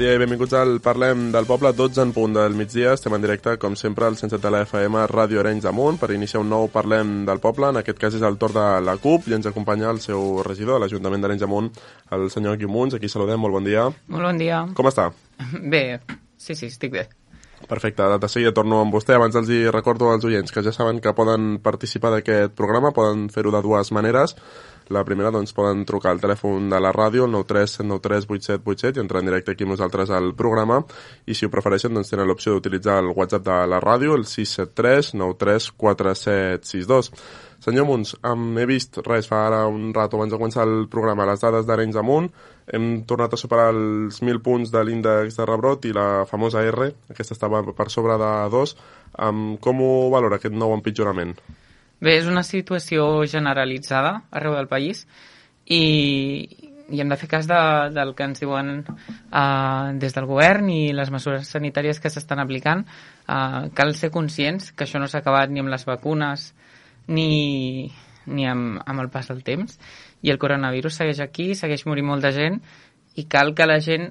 Dia i benvinguts al Parlem del Poble, 12 en punt del migdia. Estem en directe, com sempre, al 107 de la FM Ràdio Arenys de Munt per iniciar un nou Parlem del Poble. En aquest cas és el torn de la CUP i ens acompanya el seu regidor de l'Ajuntament d'Arenys de Munt, el senyor Guiu Munts. Aquí saludem, molt bon dia. Molt bon dia. Com està? Bé, sí, sí, estic bé. Perfecte, de seguida torno amb vostè. Abans els hi recordo als oients que ja saben que poden participar d'aquest programa, poden fer-ho de dues maneres. La primera, doncs, poden trucar al telèfon de la ràdio, el 937938787, i entrar en directe aquí amb nosaltres al programa. I si ho prefereixen, doncs, tenen l'opció d'utilitzar el WhatsApp de la ràdio, el 673934762. Senyor Munts, um, he vist, res, fa ara un rato abans de començar el programa, les dades d'Arenys amunt, hem tornat a superar els 1.000 punts de l'índex de rebrot i la famosa R, aquesta estava per sobre de 2. Um, com ho valora aquest nou empitjorament? Bé, és una situació generalitzada arreu del país i, i hem de fer cas de, del que ens diuen uh, des del govern i les mesures sanitàries que s'estan aplicant. Uh, cal ser conscients que això no s'ha acabat ni amb les vacunes ni, ni amb, amb el pas del temps i el coronavirus segueix aquí, segueix morint molta gent i cal que la gent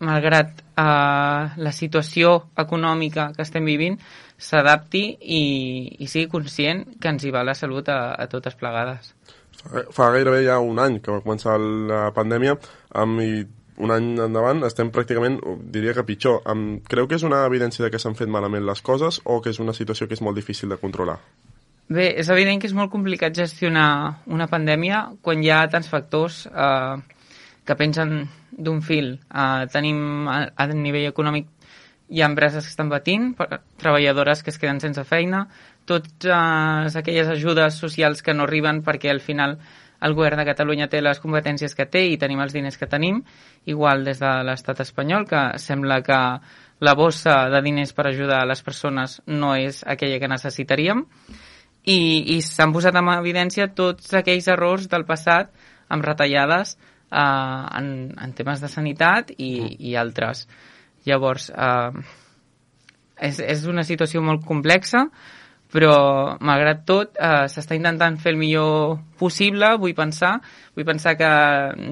malgrat uh, la situació econòmica que estem vivint, s'adapti i, i sigui conscient que ens hi va la salut a, a totes plegades. Fa, gairebé ja un any que va començar la pandèmia amb, i un any endavant estem pràcticament, diria que pitjor. Um, creu que és una evidència de que s'han fet malament les coses o que és una situació que és molt difícil de controlar? Bé, és evident que és molt complicat gestionar una pandèmia quan hi ha tants factors eh, que pensen d'un fil. Uh, tenim a, a nivell econòmic hi ha empreses que estan patint, treballadores que es queden sense feina, totes uh, aquelles ajudes socials que no arriben perquè al final el govern de Catalunya té les competències que té i tenim els diners que tenim, igual des de l'estat espanyol, que sembla que la bossa de diners per ajudar a les persones no és aquella que necessitaríem, i, i s'han posat en evidència tots aquells errors del passat amb retallades eh, en, en temes de sanitat i, mm. i altres. Llavors, eh, és, és una situació molt complexa, però malgrat tot eh, s'està intentant fer el millor possible, vull pensar. Vull pensar que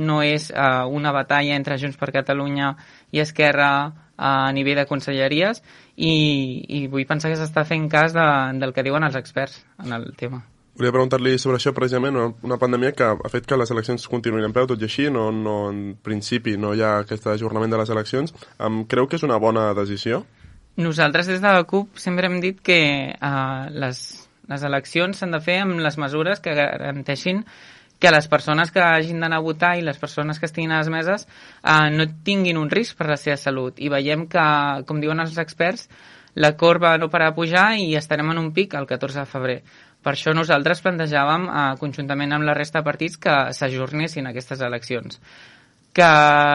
no és eh, una batalla entre Junts per Catalunya i Esquerra eh, a nivell de conselleries i, i vull pensar que s'està fent cas de, del que diuen els experts en el tema. Volia preguntar-li sobre això precisament, una, una pandèmia que ha fet que les eleccions continuïn en peu, tot i així, no, no, en principi no hi ha aquest ajornament de les eleccions. Um, creu que és una bona decisió? Nosaltres des de la CUP sempre hem dit que uh, les, les eleccions s'han de fer amb les mesures que garanteixin que les persones que hagin d'anar a votar i les persones que estiguin a les meses uh, no tinguin un risc per la seva salut. I veiem que, com diuen els experts, la corba no para de pujar i estarem en un pic el 14 de febrer. Per això nosaltres plantejàvem, eh, conjuntament amb la resta de partits, que s'ajornessin aquestes eleccions. Que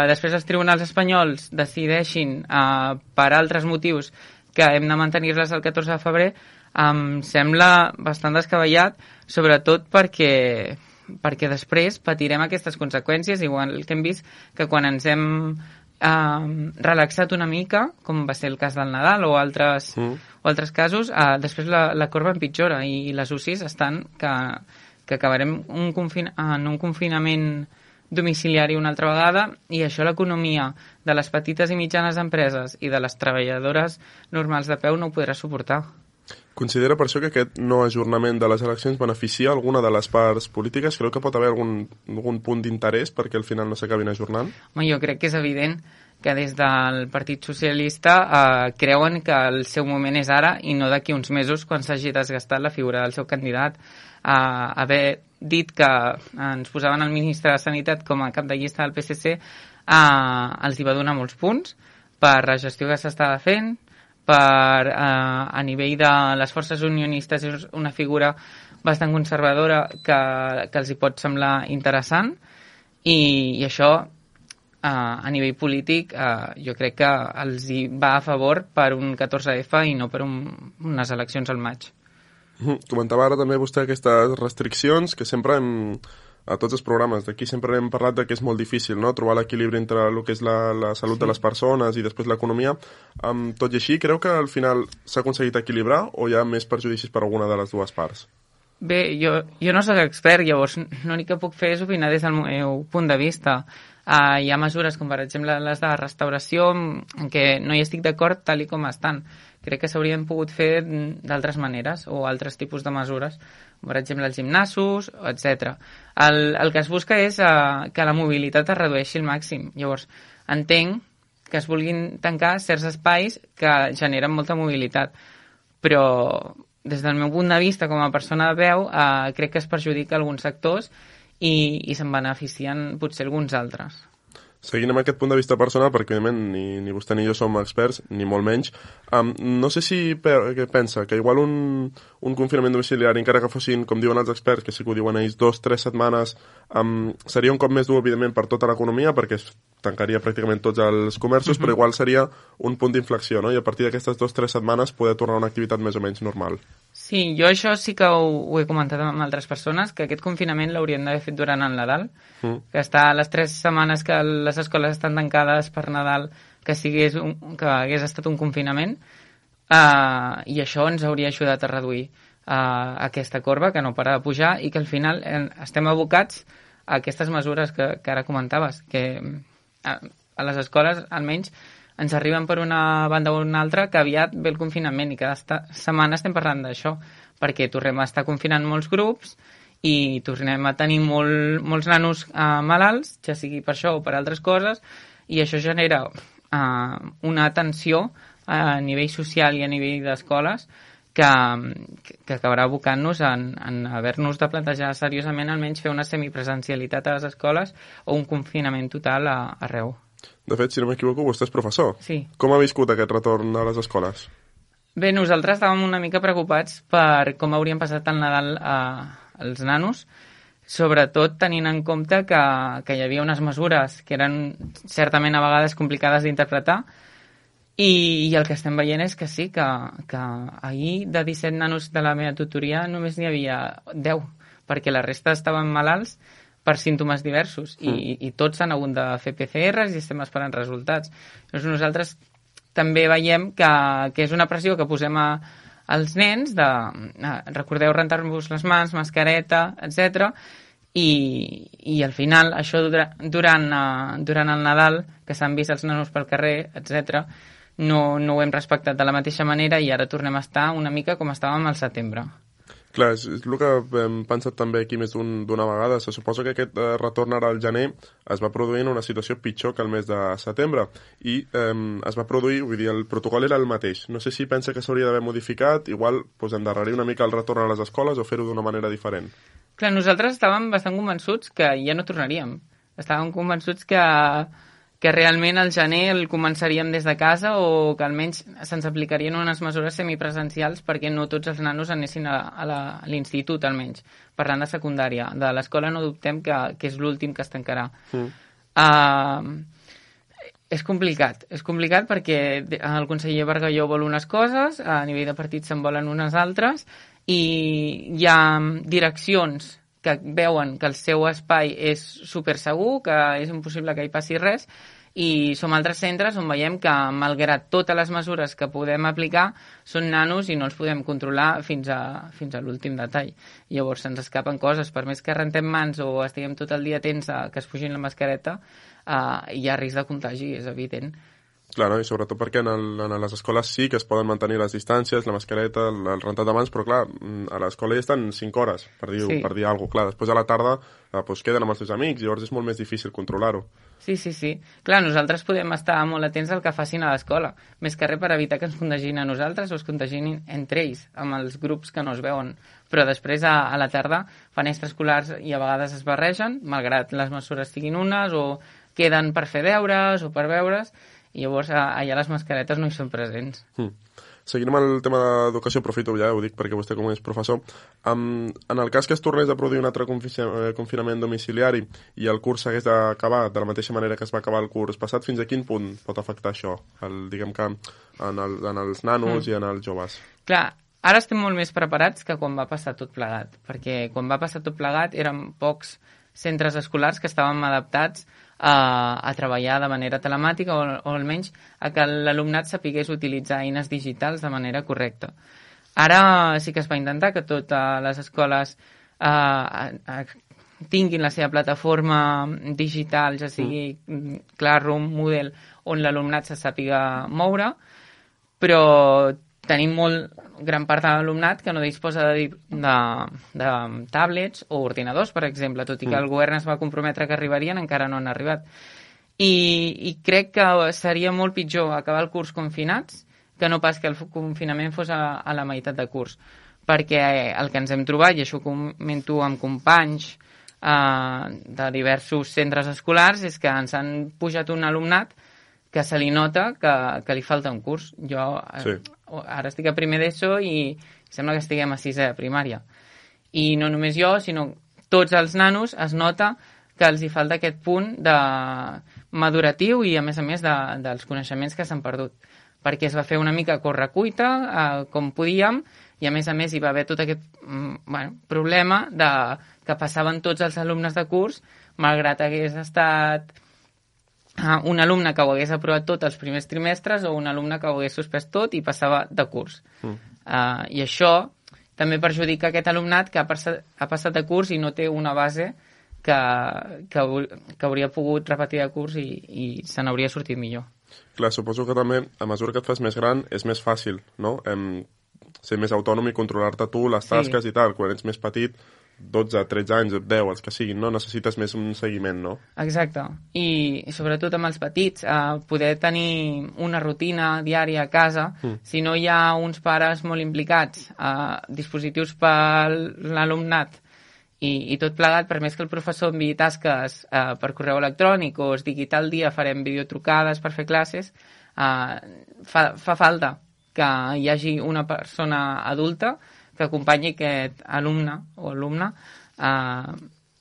després els tribunals espanyols decideixin, eh, per altres motius, que hem de mantenir-les el 14 de febrer, em sembla bastant descabellat, sobretot perquè perquè després patirem aquestes conseqüències, igual que hem vist que quan ens hem eh, relaxat una mica, com va ser el cas del Nadal o altres, mm. O altres casos, eh, després la, la corba empitjora i, i les UCIs estan que, que acabarem un confin en un confinament domiciliari una altra vegada i això l'economia de les petites i mitjanes empreses i de les treballadores normals de peu no ho podrà suportar. Considera per això que aquest no ajornament de les eleccions beneficia alguna de les parts polítiques? Creu que pot haver algun, algun punt d'interès perquè al final no s'acabin ajornant? Home, jo crec que és evident que des del Partit Socialista eh, creuen que el seu moment és ara i no d'aquí uns mesos quan s'hagi desgastat la figura del seu candidat. Eh, haver dit que ens posaven el ministre de Sanitat com a cap de llista del PSC eh, els hi va donar molts punts per la gestió que s'estava fent, per, eh, a nivell de les forces unionistes és una figura bastant conservadora que, que els hi pot semblar interessant i, i això eh, a nivell polític eh, jo crec que els hi va a favor per un 14F i no per un, unes eleccions al maig. Comentava ara també vostè aquestes restriccions que sempre hem, a tots els programes d'aquí sempre hem parlat de que és molt difícil no? trobar l'equilibri entre el que és la, la salut sí. de les persones i després l'economia. Um, tot i així, creu que al final s'ha aconseguit equilibrar o hi ha més perjudicis per alguna de les dues parts? Bé, jo, jo no sóc expert, llavors l'únic que puc fer és opinar des del meu punt de vista. Uh, hi ha mesures com per exemple les de restauració en què no hi estic d'acord tal i com estan. Crec que s'haurien pogut fer d'altres maneres o altres tipus de mesures, per exemple els gimnasos, etc. El, el que es busca és uh, que la mobilitat es redueixi al màxim. Llavors, entenc que es vulguin tancar certs espais que generen molta mobilitat, però des del meu punt de vista com a persona de veu, eh, crec que es perjudica alguns sectors i, i se'n beneficien potser alguns altres. Seguint amb aquest punt de vista personal, perquè evidentment ni, ni vostè ni jo som experts, ni molt menys, um, no sé si pe que pensa que igual un, un confinament domiciliari, encara que fossin, com diuen els experts, que sí que ho diuen ells, dos, tres setmanes, um, seria un cop més dur, evidentment, per tota l'economia, perquè es tancaria pràcticament tots els comerços, uh -huh. però igual seria un punt d'inflexió, no? I a partir d'aquestes dues tres setmanes poder tornar a una activitat més o menys normal. Sí, jo això sí que ho, ho he comentat amb altres persones, que aquest confinament l'haurien d'haver fet durant el Nadal, mm. que està les tres setmanes que les escoles estan tancades per Nadal, que, sigués un, que hagués estat un confinament, uh, i això ens hauria ajudat a reduir uh, aquesta corba, que no para de pujar, i que al final eh, estem abocats a aquestes mesures que, que ara comentaves, que a, a les escoles, almenys, ens arriben per una banda o una altra que aviat ve el confinament i cada setmana estem parlant d'això, perquè tornem a estar confinant molts grups i tornem a tenir molt, molts nanos eh, malalts, ja sigui per això o per altres coses, i això genera eh, una tensió a nivell social i a nivell d'escoles que, que acabarà abocant-nos en, en haver-nos de plantejar seriosament almenys fer una semipresencialitat a les escoles o un confinament total a, arreu. De fet, si no m'equivoco, vostè és professor. Sí. Com ha viscut aquest retorn a les escoles? Bé, nosaltres estàvem una mica preocupats per com haurien passat el Nadal a, als nanos, sobretot tenint en compte que, que hi havia unes mesures que eren certament a vegades complicades d'interpretar i, i el que estem veient és que sí, que, que ahir de 17 nanos de la meva tutoria només n'hi havia 10, perquè la resta estaven malalts per símptomes diversos mm. i, i tots han hagut de fer PCRs i estem esperant resultats. Llavors nosaltres també veiem que, que és una pressió que posem a, als nens de, a, recordeu rentar-vos les mans, mascareta, etc. I, i al final això dura, durant, uh, durant el Nadal, que s'han vist els nanos pel carrer, etc no, no ho hem respectat de la mateixa manera i ara tornem a estar una mica com estàvem al setembre. Clar, és, és el que hem pensat també aquí més d'una un, vegada. Se suposa que aquest eh, retorn ara al gener es va produir en una situació pitjor que el mes de setembre i eh, es va produir, vull dir, el protocol era el mateix. No sé si pensa que s'hauria d'haver modificat, igual pues, endarrerir una mica el retorn a les escoles o fer-ho d'una manera diferent. Clar, nosaltres estàvem bastant convençuts que ja no tornaríem. Estàvem convençuts que que realment al gener el començaríem des de casa o que almenys se'ns aplicarien unes mesures semipresencials perquè no tots els nanos anessin a, a l'institut, almenys, parlant de secundària. De l'escola no dubtem que, que és l'últim que es tancarà. Mm. Uh, és complicat, és complicat perquè el conseller Bargalló vol unes coses, a nivell de partit se'n volen unes altres, i hi ha direccions que veuen que el seu espai és super segur, que és impossible que hi passi res, i som altres centres on veiem que, malgrat totes les mesures que podem aplicar, són nanos i no els podem controlar fins a, fins a l'últim detall. Llavors se'ns escapen coses, per més que rentem mans o estiguem tot el dia atents a que es fugin la mascareta, eh, hi ha risc de contagi, és evident. Clar, no? i sobretot perquè en, el, en les escoles sí que es poden mantenir les distàncies, la mascareta, el, el rentat de mans, però clar, mm, a l'escola ja estan 5 hores, per dir, Sí. per dir alguna cosa. Clar, després a la tarda eh, doncs queden amb els seus amics, llavors és molt més difícil controlar-ho. Sí, sí, sí. Clar, nosaltres podem estar molt atents al que facin a l'escola, més que res per evitar que ens contagin a nosaltres o es contagin entre ells, amb els grups que no es veuen. Però després, a, a la tarda, fan extraescolars i a vegades es barregen, malgrat les mesures siguin unes, o queden per fer deures o per veure's, i llavors allà les mascaretes no hi són presents. Mm. Seguint amb el tema d'educació, aprofito ja, ho dic perquè vostè com és professor, um, en el cas que es tornés a produir un altre confi eh, confinament domiciliari i el curs s'hagués d'acabar de la mateixa manera que es va acabar el curs passat, fins a quin punt pot afectar això, el, diguem que en, el, en els nanos mm. i en els joves? Clar, ara estem molt més preparats que quan va passar tot plegat, perquè quan va passar tot plegat eren pocs centres escolars que estàvem adaptats a, a treballar de manera telemàtica o, o almenys a que l'alumnat sapigués utilitzar eines digitals de manera correcta. Ara sí que es va intentar que totes les escoles eh, tinguin la seva plataforma digital, ja sigui. Classroom, Moodle, on l'alumnat se sàpiga moure, però tenim molt gran part de l'alumnat que no disposa de, de, de tablets o ordinadors, per exemple, tot i que el govern es va comprometre que arribarien, encara no han arribat. I, I crec que seria molt pitjor acabar el curs confinats que no pas que el confinament fos a, a la meitat de curs. Perquè el que ens hem trobat, i això ho comento amb companys eh, de diversos centres escolars, és que ens han pujat un alumnat que se li nota que, que li falta un curs. Jo eh, Sí. ara estic a primer d'ESO i sembla que estiguem a sisè de primària. I no només jo, sinó tots els nanos es nota que els hi falta aquest punt de maduratiu i, a més a més, de, dels coneixements que s'han perdut. Perquè es va fer una mica correcuita, eh, com podíem, i a més a més hi va haver tot aquest mm, bueno, problema de que passaven tots els alumnes de curs, malgrat hagués estat uh, un alumne que ho hagués aprovat tot els primers trimestres o un alumne que ho hagués suspès tot i passava de curs. Mm. Uh, I això també perjudica aquest alumnat que ha passat, ha passat de curs i no té una base que, que, que hauria pogut repetir de curs i, i se n'hauria sortit millor. Clar, suposo que també, a mesura que et fas més gran, és més fàcil, no? Em, ser més autònom i controlar-te tu les Sí. tasques i tal. Quan ets més petit, 12, 13 anys, 10, els que siguin, no? Necessites més un seguiment, no? Exacte. I sobretot amb els petits, eh, poder tenir una rutina diària a casa, mm. si no hi ha uns pares molt implicats, eh, dispositius per l'alumnat i, i tot plegat, per més que el professor enviï tasques eh, per correu electrònic o es digui tal dia farem videotrucades per fer classes, eh, fa, fa falta que hi hagi una persona adulta que acompanyi aquest alumne o alumne eh,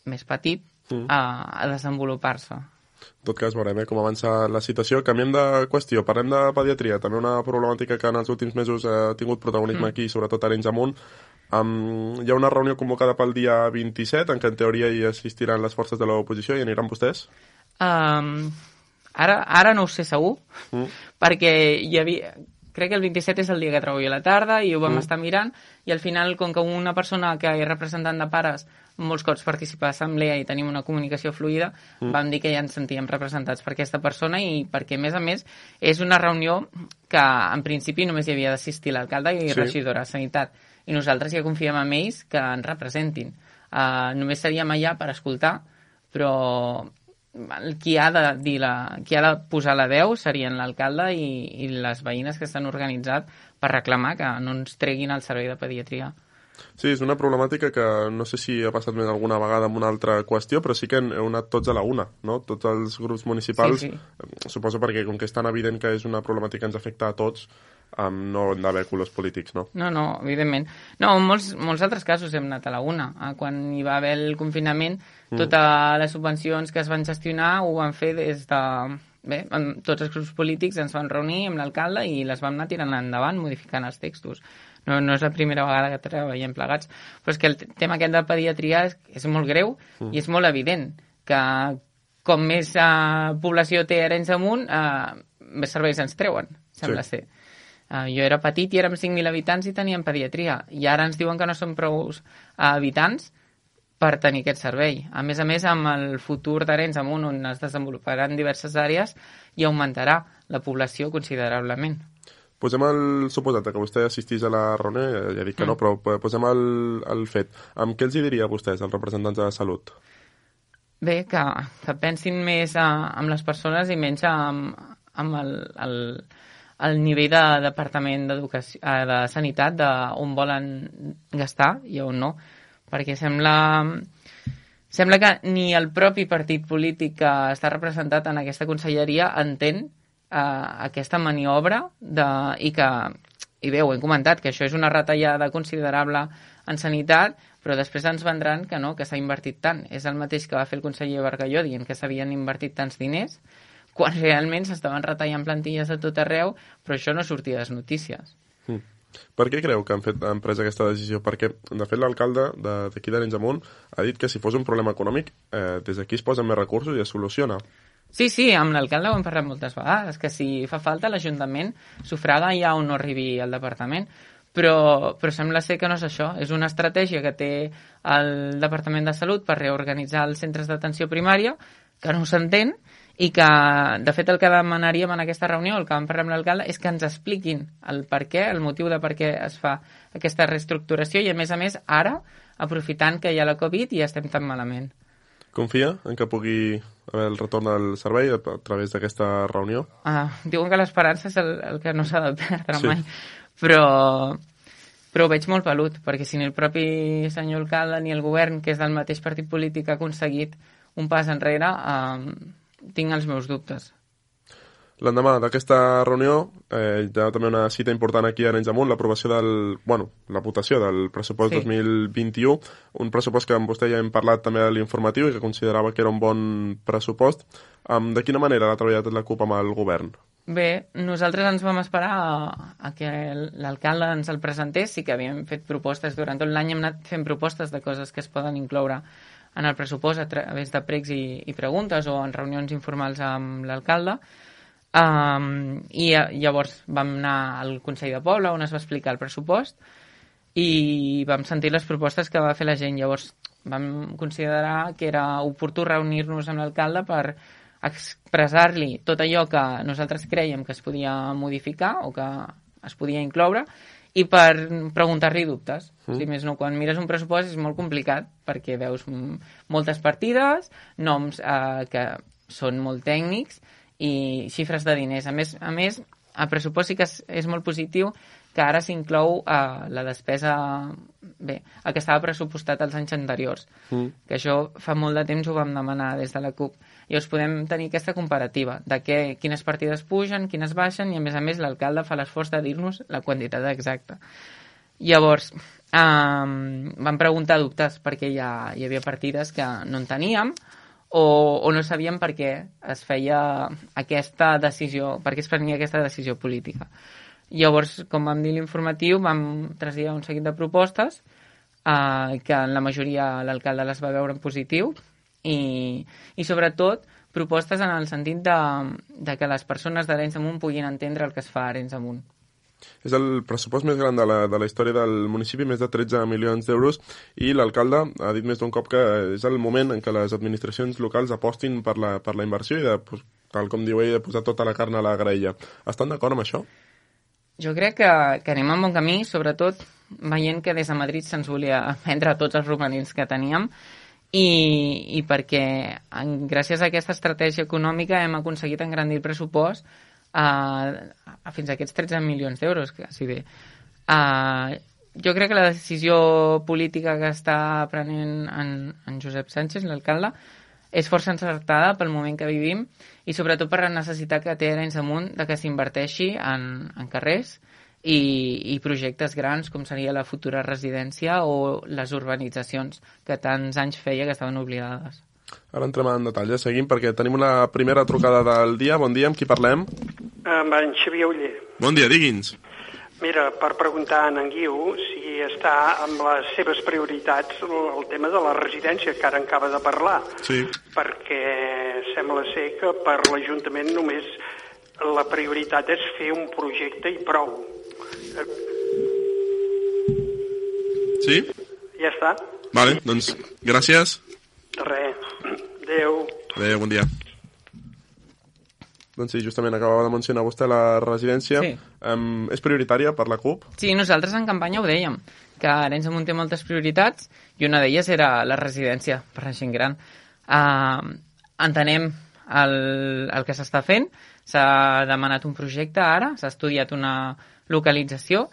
més petit Mm. a, a desenvolupar-se. En tot cas, veurem eh, com avança la situació. Canviem de qüestió, parlem de pediatria, també una problemàtica que en els últims mesos ha tingut protagonisme aquí, sobretot a Arenys Amunt. Um, hi ha una reunió convocada pel dia 27, en què en teoria hi assistiran les forces de l'oposició i aniran vostès? Um, ara, ara no ho sé segur, Mm. perquè hi havia... Crec que el 27 és el dia que treballo a la tarda i ho vam Mm. estar mirant i al final, com que una persona que és representant de pares molts cops participa a l'assemblea i tenim una comunicació fluida, Mm. vam dir que ja ens sentíem representats per aquesta persona i perquè, a més a més, és una reunió que en principi només hi havia d'assistir l'alcalde i Sí. regidora de Sanitat. I nosaltres ja confiem en ells que ens representin. Uh, només seríem allà per escoltar, però qui ha de dir la, qui ha de posar la veu serien l'alcalde i, i les veïnes que s'han organitzat per reclamar que no ens treguin el servei de pediatria. Sí, és una problemàtica que no sé si ha passat més alguna vegada amb una altra qüestió, però sí que heu anat tots a la una, no? Tots els grups municipals, Sí, sí. eh, suposo perquè com que és tan evident que és una problemàtica que ens afecta a tots, um, no d'haver colors polítics, no? No, no, evidentment. No, en molts, molts altres casos hem anat a la una. Ah, Quan hi va haver el confinament, Mm. totes les subvencions que es van gestionar ho van fer des de... Bé, amb tots els grups polítics ens van reunir amb l'alcalde i les vam anar tirant endavant, modificant els textos. No, no és la primera vegada que treballem plegats, però és que el tema aquest de pediatria és, és molt greu Mm. i és molt evident que com més eh, població té Arenys amunt, eh, més serveis ens treuen, sembla Sí. ser. Uh, jo era petit i érem 5.000 habitants i teníem pediatria. I ara ens diuen que no som prou uh, habitants per tenir aquest servei. A més a més, amb el futur d'Arenys Amunt, on es desenvoluparan diverses àrees, i augmentarà la població considerablement. Posem el suposat que vostè assistís a la reunió, ja, dic que no, però po- posem el, el fet. Amb què els hi diria a vostès, els representants de salut? Bé, que, que pensin més a, amb les persones i menys amb, amb el, el, el nivell de departament eh, de sanitat, de on volen gastar i on no. Perquè sembla, sembla que ni el propi partit polític que està representat en aquesta conselleria entén eh, aquesta maniobra de, i que, i bé, ho hem comentat, que això és una retallada considerable en sanitat, però després ens vendran que no, que s'ha invertit tant. És el mateix que va fer el conseller Bargalló dient que s'havien invertit tants diners, quan realment s'estaven retallant plantilles a tot arreu, però això no sortia a les notícies. Mm. Per què creu que han, fet, han pres aquesta decisió? Perquè, de fet, l'alcalde de- d'aquí d'Arenys Amunt ha dit que si fos un problema econòmic, eh, des d'aquí es posen més recursos i es soluciona. Sí, sí, amb l'alcalde ho hem parlat moltes vegades, que si fa falta l'Ajuntament sufraga ja on no arribi al departament. Però, però sembla ser que no és això. És una estratègia que té el Departament de Salut per reorganitzar els centres d'atenció primària, que no s'entén, i que, de fet, el que demanaríem en aquesta reunió, el que vam parlar amb l'alcalde, és que ens expliquin el per què, el motiu de per què es fa aquesta reestructuració i, a més a més, ara, aprofitant que hi ha la Covid i estem tan malament. Confia en que pugui haver el retorn del servei a, través d'aquesta reunió? Uh, diuen que l'esperança és el, el que no s'ha de perdre Sí. mai, però, però ho veig molt pelut, perquè si ni el propi senyor alcalde ni el govern, que és del mateix partit polític, ha aconseguit un pas enrere, uh, tinc els meus dubtes. L'endemà d'aquesta reunió eh, hi ha també una cita important aquí a Arenys Amunt, l'aprovació del... bueno, la votació del pressupost Sí. 2021, un pressupost que amb vostè ja hem parlat també a l'informatiu i que considerava que era un bon pressupost. Um, de quina manera l'ha treballat la CUP amb el govern? Bé, nosaltres ens vam esperar a, a que l'alcalde ens el presentés, sí que havíem fet propostes durant tot l'any, hem anat fent propostes de coses que es poden incloure en el pressupost a través de pregs i, i preguntes o en reunions informals amb l'alcalde. Um, I eh, llavors vam anar al Consell de Poble on es va explicar el pressupost i vam sentir les propostes que va fer la gent. Llavors vam considerar que era oportú reunir-nos amb l'alcalde per expressar-li tot allò que nosaltres creiem que es podia modificar o que es podia incloure i per preguntar-li dubtes. Mm. Si més no, quan mires un pressupost és molt complicat perquè veus moltes partides, noms eh, que són molt tècnics i xifres de diners. A més, a més el pressupost sí que és, és molt positiu que ara s'inclou eh, la despesa, bé, el que estava pressupostat als anys anteriors, Mm. que això fa molt de temps ho vam demanar des de la CUP. Llavors podem tenir aquesta comparativa de què, quines partides pugen, quines baixen i a més a més l'alcalde fa l'esforç de dir-nos la quantitat exacta. Llavors, um, vam preguntar dubtes perquè ja hi havia partides que no en teníem o, o no sabíem per què es feia aquesta decisió, per què es prenia aquesta decisió política. Llavors, com vam dir l'informatiu, vam traslladar un seguit de propostes eh, que en la majoria l'alcalde les va veure en positiu i, i sobretot propostes en el sentit de, de que les persones d'Arenys Amunt puguin entendre el que es fa a Arenys Amunt. És el pressupost més gran de la, de la història del municipi, més de 13 milions d'euros, i l'alcalde ha dit més d'un cop que és el moment en què les administracions locals apostin per la, per la inversió i de, pues, tal com diu ell, de posar tota la carn a la graella. Estan d'acord amb això? Jo crec que, que anem en bon camí, sobretot veient que des de Madrid se'ns volia prendre tots els romanents que teníem i, i perquè en, gràcies a aquesta estratègia econòmica hem aconseguit engrandir el pressupost a, a fins a aquests 13 milions d'euros, quasi bé. Uh, jo crec que la decisió política que està prenent en, en Josep Sánchez, l'alcalde, és força encertada pel moment que vivim i sobretot per la necessitat que té Arenys Amunt de que s'inverteixi en, en carrers i, i projectes grans com seria la futura residència o les urbanitzacions que tants anys feia que estaven oblidades. Ara entrem en detall, eh? seguim, perquè tenim una primera trucada del dia. Bon dia, amb qui parlem? Amb en Xavier Uller. Bon dia, digui'ns. Mira, per preguntar a en Guiu si està amb les seves prioritats el, tema de la residència, que ara en acaba de parlar, Sí. perquè sembla ser que per l'Ajuntament només la prioritat és fer un projecte i prou. Sí? Ja està? Vale, doncs gràcies. Res. Adéu. Adéu, bon dia. Doncs sí, justament acabava de mencionar vostè la residència. Sí. Um, és prioritària per la CUP? Sí, nosaltres en campanya ho dèiem, que Arenys de Munt té moltes prioritats i una d'elles era la residència per la gent gran. Uh, entenem el, el que s'està fent, s'ha demanat un projecte ara, s'ha estudiat una localització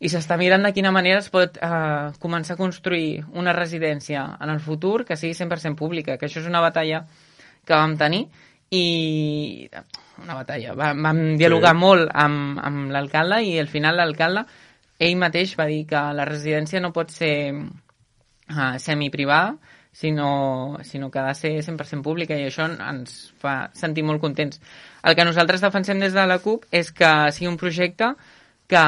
i s'està mirant de quina manera es pot eh, començar a construir una residència en el futur que sigui 100% pública, que això és una batalla que vam tenir i una batalla. Vam, vam dialogar Sí. molt amb, amb l'alcalde i al final l'alcalde ell mateix va dir que la residència no pot ser uh, semiprivada, sinó, sinó que ha de ser 100% pública i això ens fa sentir molt contents. El que nosaltres defensem des de la CUP és que sigui un projecte que,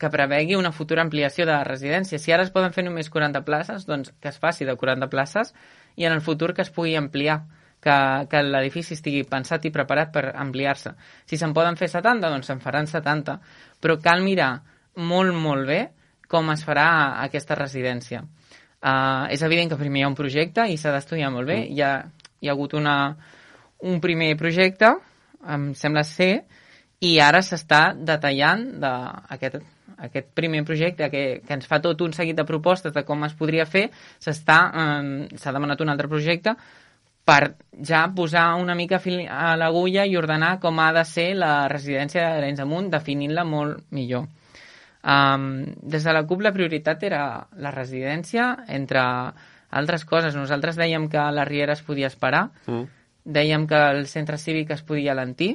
que prevegui una futura ampliació de residència. Si ara es poden fer només 40 places, doncs que es faci de 40 places i en el futur que es pugui ampliar que, que l'edifici estigui pensat i preparat per ampliar-se. Si se'n poden fer 70, doncs se'n faran 70, però cal mirar molt, molt bé com es farà aquesta residència. Uh, és evident que primer hi ha un projecte i s'ha d'estudiar molt bé. Hi ha, hi ha hagut una, un primer projecte, em sembla ser, i ara s'està detallant de aquest, aquest primer projecte que, que ens fa tot un seguit de propostes de com es podria fer, s'està eh, s'ha demanat un altre projecte per ja posar una mica fil a l'agulla i ordenar com ha de ser la residència d'Arenys Amunt, definint-la molt millor. Um, des de la CUP la prioritat era la residència, entre altres coses. Nosaltres dèiem que la Riera es podia esperar, Mm. Dèiem que el centre cívic es podia alentir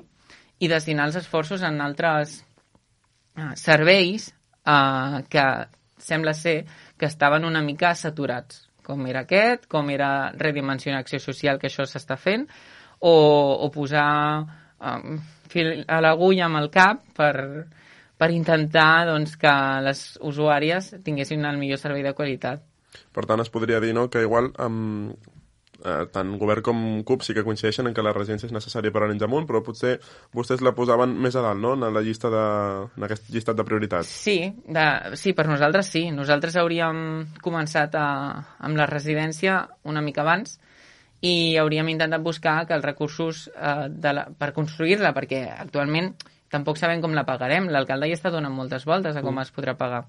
i destinar els esforços en altres eh, serveis eh, que sembla ser que estaven una mica saturats, com era aquest, com era redimensionar acció social, que això s'està fent, o, o posar eh, fil a l'agulla amb el cap per, per intentar doncs, que les usuàries tinguessin el millor servei de qualitat. Per tant, es podria dir no, que igual um, eh, tant govern com CUP sí que coincideixen en que la residència és necessària per Arenys Amunt, però potser vostès la posaven més a dalt, no?, en la llista de, en aquest llistat de prioritats. Sí, de, sí, per nosaltres sí. Nosaltres hauríem començat a, amb la residència una mica abans i hauríem intentat buscar que els recursos eh, de la, per construir-la, perquè actualment tampoc sabem com la pagarem. L'alcalde ja està donant moltes voltes a com es podrà pagar.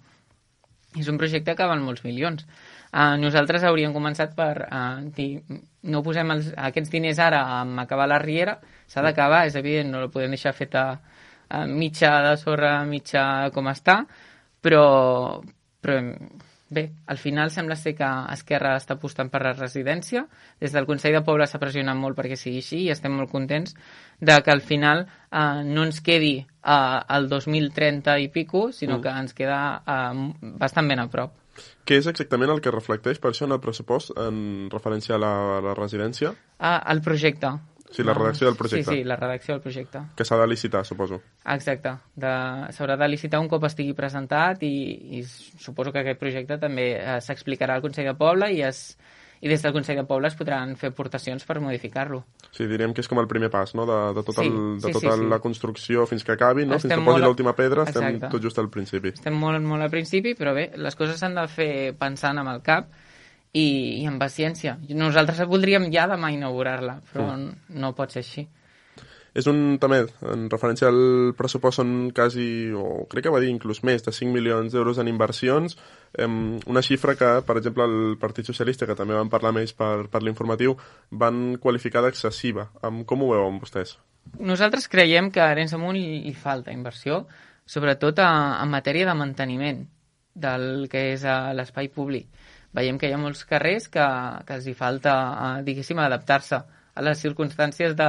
És un projecte que val molts milions. Uh, nosaltres hauríem començat per uh, dir, no posem els, aquests diners ara a acabar la riera, s'ha d'acabar, és evident, no la podem deixar feta uh, mitja de sorra, mitja com està, però, però bé, al final sembla ser que Esquerra està apostant per la residència. Des del Consell de Poble s'ha pressionat molt perquè sigui així i estem molt contents de que al final eh, no ens quedi eh, el 2030 i pico, sinó Mm. que ens queda eh, bastant ben a prop. Què és exactament el que reflecteix per això en el pressupost en referència a la, a la residència? Ah, el projecte. Sí, la redacció del projecte. Sí, sí, la redacció del projecte. Que s'ha de licitar, suposo. Exacte. De- S'haurà de licitar un cop estigui presentat i, i suposo que aquest projecte també eh, s'explicarà al Consell de Poble i, es, i des del Consell de Poble es podran fer aportacions per modificar-lo. Sí, diríem que és com el primer pas, no?, de, de, tot Sí, el, de sí, tota sí, sí. la construcció fins que acabi, no?, fins Estem que posi molt a- l'última pedra, estem Exacte. tot just al principi. Estem molt, molt al principi, però bé, les coses s'han de fer pensant amb el cap i, i amb paciència. Nosaltres voldríem ja demà inaugurar-la, però Mm. no pot ser així. És un, també, en referència al pressupost són quasi, o crec que va dir inclús més, de 5 milions d'euros en inversions, em, una xifra que, per exemple, el Partit Socialista, que també van parlar ells per, per l'informatiu, van qualificar d'excessiva. Com ho veuen vostès? Nosaltres creiem que a Arenys Amunt li, li falta inversió, sobretot a, en matèria de manteniment del que és a l'espai públic. Veiem que hi ha molts carrers que, que els hi falta, eh, diguéssim, adaptar-se a les circumstàncies de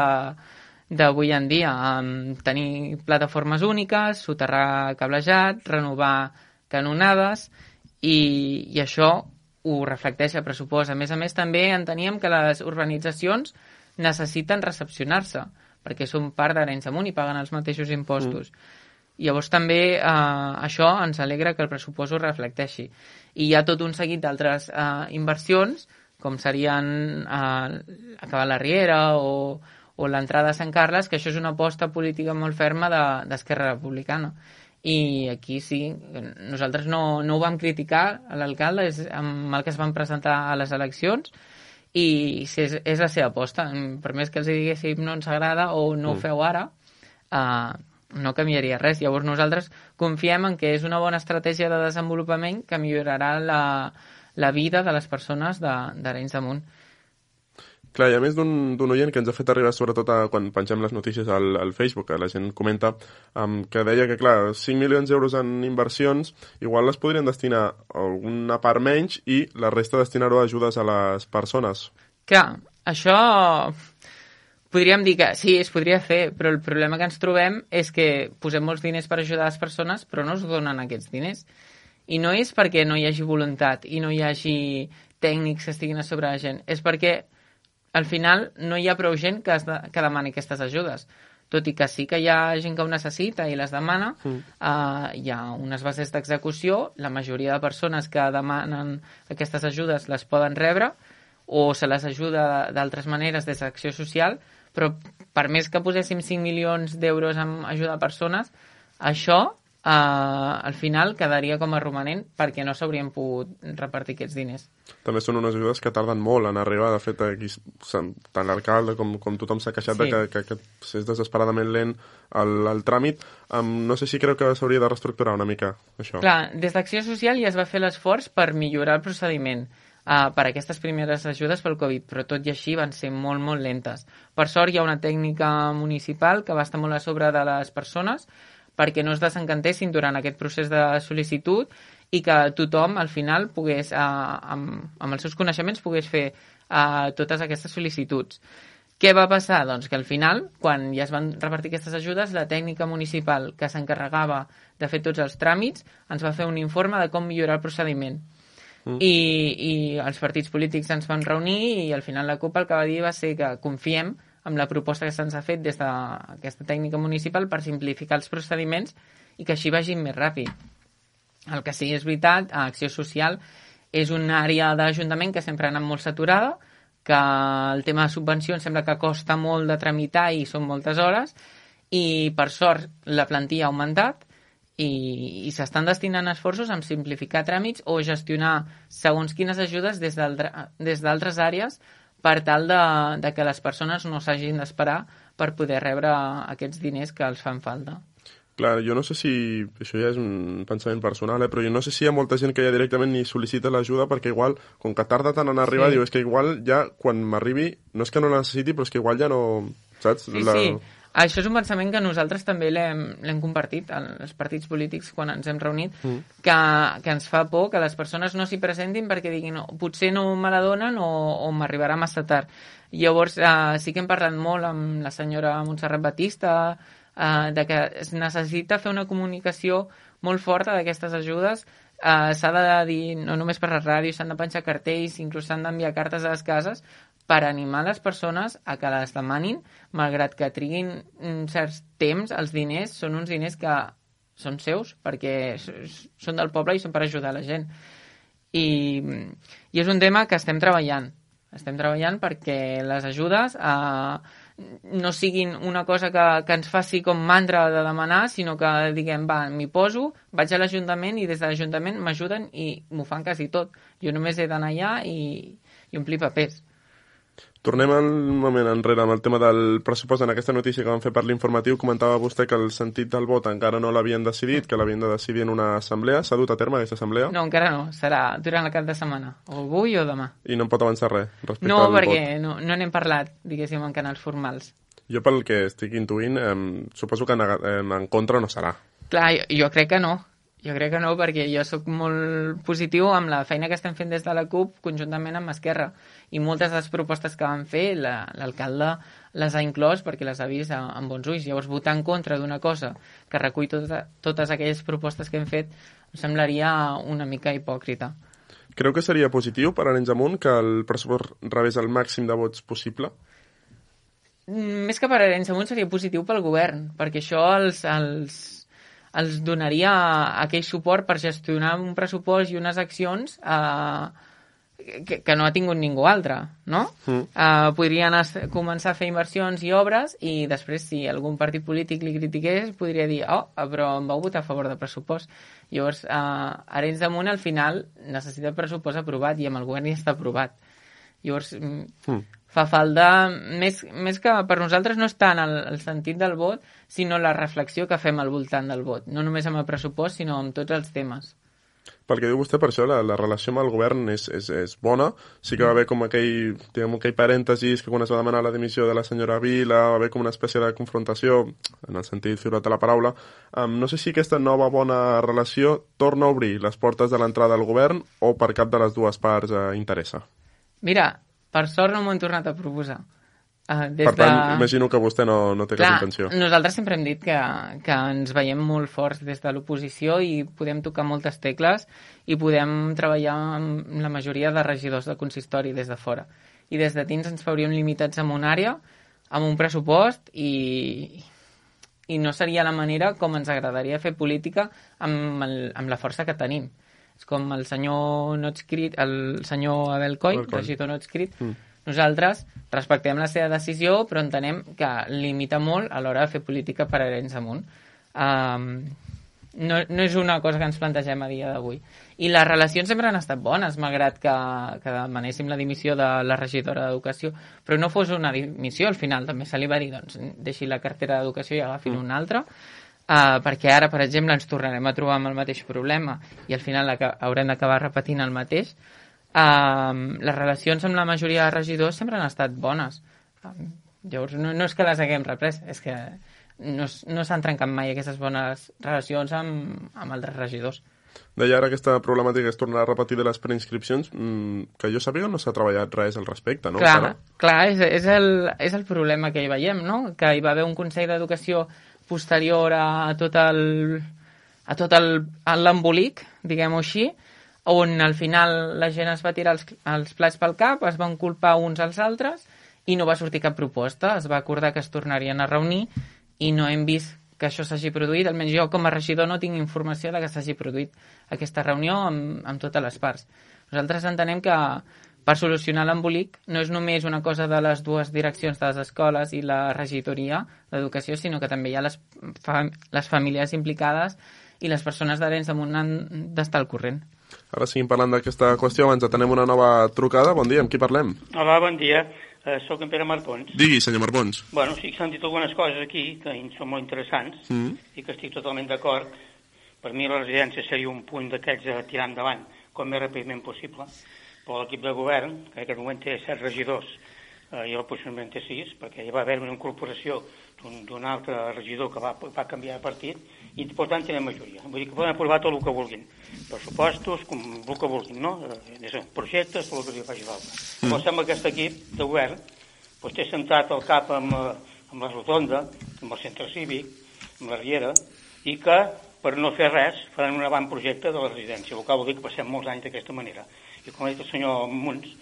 d'avui en dia, amb tenir plataformes úniques, soterrar cablejat, renovar canonades, i, i això ho reflecteix el pressupost. A més a més, també enteníem que les urbanitzacions necessiten recepcionar-se, perquè són part d'Arenys Amunt i paguen els mateixos impostos. Mm. Llavors també eh, això ens alegra que el pressupost ho reflecteixi. I hi ha tot un seguit d'altres eh, inversions, com serien eh, acabar la Riera o, o l'entrada a Sant Carles, que això és una aposta política molt ferma de- d'Esquerra Republicana. I aquí sí, nosaltres no, no ho vam criticar a l'alcalde, és amb el que es van presentar a les eleccions, i si és, és la seva aposta. Per més que els diguéssim no ens agrada o no mm. ho feu ara, uh, no canviaria res. Llavors nosaltres confiem en que és una bona estratègia de desenvolupament que millorarà la, la vida de les persones d'Arenys de, Munt. Clar, i a més d'un oient que ens ha fet arribar sobretot a, quan pengem les notícies al, al Facebook, que la gent comenta, um, que deia que, clar, 5 milions d'euros en inversions, igual les podrien destinar alguna part menys i la resta destinar-ho a ajudes a les persones. Clar, això podríem dir que sí, es podria fer, però el problema que ens trobem és que posem molts diners per ajudar les persones, però no es donen aquests diners. I no és perquè no hi hagi voluntat i no hi hagi tècnics que estiguin a sobre la gent, és perquè al final no hi ha prou gent que, de, que demani aquestes ajudes. Tot i que sí que hi ha gent que ho necessita i les demana, mm. uh, hi ha unes bases d'execució, la majoria de persones que demanen aquestes ajudes les poden rebre, o se les ajuda d'altres maneres des d'acció social, però per més que poséssim 5 milions d'euros en ajuda a persones, això eh, al final quedaria com a romanent perquè no s'haurien pogut repartir aquests diners. També són unes ajudes que tarden molt en arribar. De fet, aquí, tant l'alcalde com, com tothom s'ha queixat sí. de que, que, que és desesperadament lent el, el tràmit. Um, no sé si creu que s'hauria de reestructurar una mica, això. Clar, des d'Acció Social ja es va fer l'esforç per millorar el procediment uh, per aquestes primeres ajudes pel Covid, però tot i així van ser molt, molt lentes. Per sort hi ha una tècnica municipal que va estar molt a sobre de les persones perquè no es desencantessin durant aquest procés de sol·licitud i que tothom al final pogués, uh, amb, amb els seus coneixements, pogués fer uh, totes aquestes sol·licituds. Què va passar? Doncs que al final, quan ja es van repartir aquestes ajudes, la tècnica municipal que s'encarregava de fer tots els tràmits ens va fer un informe de com millorar el procediment. Mm. I, i els partits polítics ens van reunir i al final la CUP el que va dir va ser que confiem amb la proposta que se'ns ha fet des d'aquesta tècnica municipal per simplificar els procediments i que així vagin més ràpid. El que sí és veritat, a Acció Social és una àrea d'Ajuntament que sempre ha anat molt saturada, que el tema de subvencions sembla que costa molt de tramitar i són moltes hores, i per sort la plantilla ha augmentat, i, i s'estan destinant esforços en simplificar tràmits o gestionar segons quines ajudes des d'altres àrees per tal de, de que les persones no s'hagin d'esperar per poder rebre aquests diners que els fan falta. Clar, jo no sé si... Això ja és un pensament personal, eh? però jo no sé si hi ha molta gent que ja directament ni sol·licita l'ajuda perquè igual, com que tarda tant en arribar, sí. diu, és que igual ja quan m'arribi, no és que no la necessiti, però és que igual ja no... Saps? Sí, la... sí. Això és un pensament que nosaltres també l'hem compartit als partits polítics quan ens hem reunit, mm. que, que ens fa por que les persones no s'hi presentin perquè diguin no, potser no me la donen o, o m'arribarà massa tard. Llavors eh, sí que hem parlat molt amb la senyora Montserrat Batista eh, de que es necessita fer una comunicació molt forta d'aquestes ajudes Uh, s'ha de dir, no només per la ràdio, s'han de penjar cartells, inclús s'han d'enviar cartes a les cases per animar les persones a que les demanin, malgrat que triguin un certs temps, els diners són uns diners que són seus, perquè són del poble i són per ajudar la gent. I, i és un tema que estem treballant. Estem treballant perquè les ajudes eh, no siguin una cosa que, que ens faci com mantra de demanar, sinó que diguem, va, m'hi poso, vaig a l'Ajuntament i des de l'Ajuntament m'ajuden i m'ho fan quasi tot. Jo només he d'anar allà i, i omplir papers. Tornem un moment enrere amb el tema del pressupost. En aquesta notícia que vam fer per l'informatiu comentava vostè que el sentit del vot encara no l'havien decidit, que l'havien de decidir en una assemblea. S'ha dut a terme aquesta assemblea? No, encara no. Serà durant el cap de setmana. O avui o demà. I no pot avançar res respecte no, al vot? No, perquè no n'hem parlat, diguéssim, en canals formals. Jo pel que estic intuint, eh, suposo que en, eh, en contra no serà. Clar, jo, jo crec que no. Jo crec que no, perquè jo sóc molt positiu amb la feina que estem fent des de la CUP conjuntament amb Esquerra. I moltes de les propostes que van fer, l'alcalde la, les ha inclòs perquè les ha vist amb bons ulls. Llavors, votar en contra d'una cosa que recull tota, totes aquelles propostes que hem fet em semblaria una mica hipòcrita. Creu que seria positiu per Arenys Amunt que el pressupost rebés el màxim de vots possible? Mm, més que per Arenys Amunt seria positiu pel govern, perquè això els, els, els donaria aquell suport per gestionar un pressupost i unes accions eh, que, que no ha tingut ningú altre, no? Mm. Eh, podrien començar a fer inversions i obres i després, si algun partit polític li critiqués, podria dir, oh, però em vau votar a favor del pressupost. Llavors, eh, Arenys de Munt, al final, necessita pressupost aprovat i amb el govern ja està aprovat. Llavors, mm. Fa falta, més, més que per nosaltres no és tant el, el sentit del vot, sinó la reflexió que fem al voltant del vot. No només amb el pressupost, sinó amb tots els temes. Pel que diu vostè, per això la, la relació amb el govern és, és, és bona. Sí que va haver com aquell, diguem, aquell parèntesis que quan es va demanar la dimissió de la senyora Vila va haver com una espècie de confrontació, en el sentit figurat de la paraula. Um, no sé si aquesta nova bona relació torna a obrir les portes de l'entrada al govern o per cap de les dues parts uh, interessa. Mira, per sort no m'ho han tornat a proposar. Uh, des per tant, de... imagino que vostè no, no té Clar, cap intenció. Nosaltres sempre hem dit que, que ens veiem molt forts des de l'oposició i podem tocar moltes tecles i podem treballar amb la majoria de regidors del consistori des de fora. I des de dins ens fauríem limitats amb una àrea, amb un pressupost i, i no seria la manera com ens agradaria fer política amb, el, amb la força que tenim. És com el senyor no escrit, el senyor Abel Coy, regidor no escrit, mm nosaltres respectem la seva decisió, però entenem que limita molt a l'hora de fer política per herents amunt. Um, no, no és una cosa que ens plantegem a dia d'avui. I les relacions sempre han estat bones, malgrat que, que demanéssim la dimissió de la regidora d'Educació, però no fos una dimissió, al final també se li va dir, doncs, deixi la cartera d'Educació i agafi mm. una altra, uh, perquè ara, per exemple, ens tornarem a trobar amb el mateix problema i al final haurem d'acabar repetint el mateix, Um, les relacions amb la majoria de regidors sempre han estat bones. Um, llavors, no, no és que les haguem reprès, és que no, no s'han trencat mai aquestes bones relacions amb, amb altres regidors. Deia ara aquesta problemàtica es tornarà a repetir de les preinscripcions, mmm, que jo sàpiga no s'ha treballat res al respecte, no? Clar, clar és, és, el, és el problema que hi veiem, no? Que hi va haver un Consell d'Educació posterior a tot el a tot l'embolic, diguem-ho així, on al final la gent es va tirar els, els plats pel cap, es van culpar uns als altres i no va sortir cap proposta. Es va acordar que es tornarien a reunir i no hem vist que això s'hagi produït, almenys jo com a regidor no tinc informació de que s'hagi produït aquesta reunió amb, amb totes les parts. Nosaltres entenem que per solucionar l'embolic no és només una cosa de les dues direccions de les escoles i la regidoria d'educació, sinó que també hi ha les, fam les famílies implicades i les persones d'Arenys de Munt han d'estar al corrent. Ara seguim parlant d'aquesta qüestió, abans tenem una nova trucada. Bon dia, amb qui parlem? Hola, bon dia. Uh, soc en Pere Marpons. Digui, senyor Marpons. Bueno, sí que s'han dit algunes coses aquí que són molt interessants mm. i que estic totalment d'acord. Per mi la residència seria un punt d'aquests a tirar endavant com més ràpidament possible. Però l'equip de govern, que en aquest moment té set regidors, eh, i el possiblement té sis, perquè hi va haver una incorporació d'un altre regidor que va, va canviar de partit, i per tant tenen majoria. Vull dir que poden aprovar tot el que vulguin. Pressupostos, com el que vulguin, no? Eh, projectes, tot el que li faci falta. Mm. Però sembla que aquest equip de govern doncs, té centrat el cap amb, eh, amb la rotonda, amb el centre cívic, amb la riera, i que per no fer res faran un avantprojecte de la residència, el que vol dir que passem molts anys d'aquesta manera. I com ha dit el senyor Munts,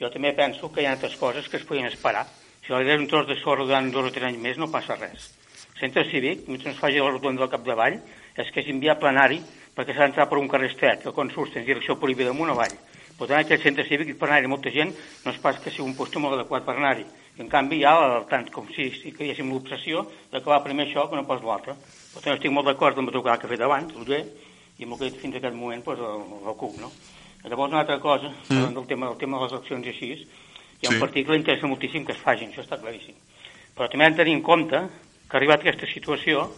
jo també penso que hi ha altres coses que es podien esperar. Si li un tros de sorra durant dos o tres anys més no passa res centre cívic, mentre es faci la rotonda del capdavall, és que és enviar plenari perquè s'ha d'entrar per un carrer estret, que quan surts tens direcció prohibida amunt avall. Per tant, aquest centre cívic per anar-hi molta gent no és pas que sigui un lloc molt adequat per anar-hi. En canvi, hi ha el, tant com si, si creguéssim l'obsessió d'acabar primer això que no pas l'altre. Per tant, estic molt d'acord amb el que ha fet abans, el G, i amb el que he dit fins a aquest moment, doncs, el, el CUP, no? Llavors, una altra cosa, mm. del tema, del tema de les eleccions i així, hi ha sí. un partit que li interessa moltíssim que es facin, això està claríssim. Però també hem de tenir en compte que ha arribat aquesta situació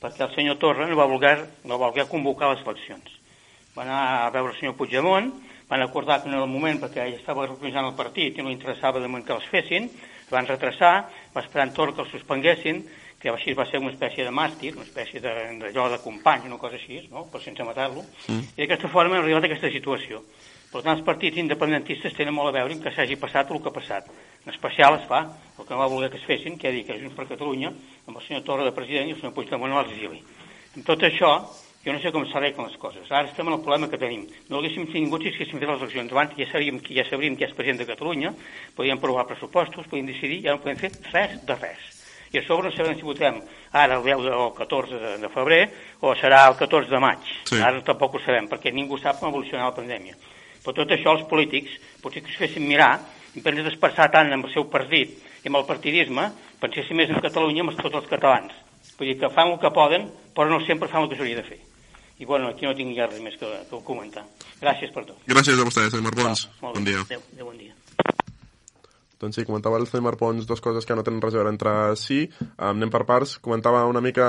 perquè el senyor Torra no va voler, no va voler convocar les eleccions. Va anar a veure el senyor Puigdemont, van acordar que no era el moment perquè ell estava representant el partit i no li interessava de moment que els fessin, van retrasar, va esperar en Torra que els suspenguessin, que així va ser una espècie de màstir, una espècie d'allò de, de company, una cosa així, no? però sense matar-lo, mm. i d'aquesta forma hem arribat a aquesta situació. Per tant, els partits independentistes tenen molt a veure en que s'hagi passat el que ha passat. En especial es fa el que no va voler que es fessin, que dit que és Junts per Catalunya, amb el senyor Torra de president i el senyor Puigdemont a l'exili. Amb tot això, jo no sé com s'arreglen les coses. Ara estem en el problema que tenim. No haguéssim tingut si haguéssim fet les eleccions abans, ja sabríem, ja sabríem qui és president de Catalunya, podíem provar pressupostos, podíem decidir, ja no podem fer res de res. I a sobre no sabem si votem ara el 10 o el 14 de, de febrer o serà el 14 de maig. Sí. Ara tampoc ho sabem, perquè ningú sap com evolucionarà la pandèmia. Per tot això, els polítics, potser que es fessin mirar, en de d'expressar tant amb el seu partit i amb el partidisme, pensessin més en Catalunya amb tots els catalans. Vull dir que fan el que poden, però no sempre fan el que s'hauria de fer. I bueno, aquí no tinc res més que, que comentar. Gràcies per tot. Gràcies a vostè, senyor Marbons. bon dia. Adéu, adéu, bon dia. Doncs sí, comentava el Cimar Pons dues coses que no tenen res a veure entre si. Um, anem per parts. Comentava una mica...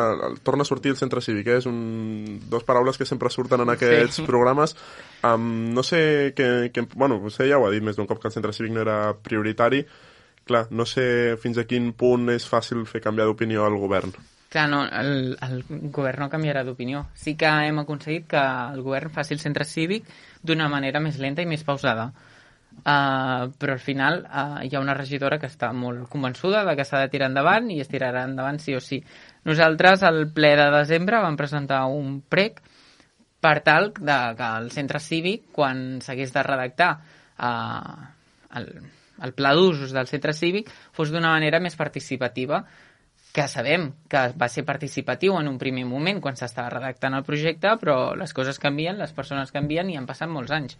Torna a sortir el centre cívic, eh? És un... dos paraules que sempre surten en aquests Sí. programes. Um, no sé que, que... Bueno, vostè ja ho ha dit més d'un cop que el centre cívic no era prioritari. Clar, no sé fins a quin punt és fàcil fer canviar d'opinió al govern. Clar, no, el, el govern no canviarà d'opinió. Sí que hem aconseguit que el govern faci el centre cívic d'una manera més lenta i més pausada. Uh, però al final uh, hi ha una regidora que està molt convençuda de que s'ha de tirar endavant i es tirarà endavant sí o sí. Nosaltres al ple de desembre vam presentar un prec per tal de que el centre cívic, quan s'hagués de redactar uh, el, el pla d'usos del centre cívic, fos d'una manera més participativa que sabem que va ser participatiu en un primer moment quan s'estava redactant el projecte, però les coses canvien, les persones canvien i han passat molts anys.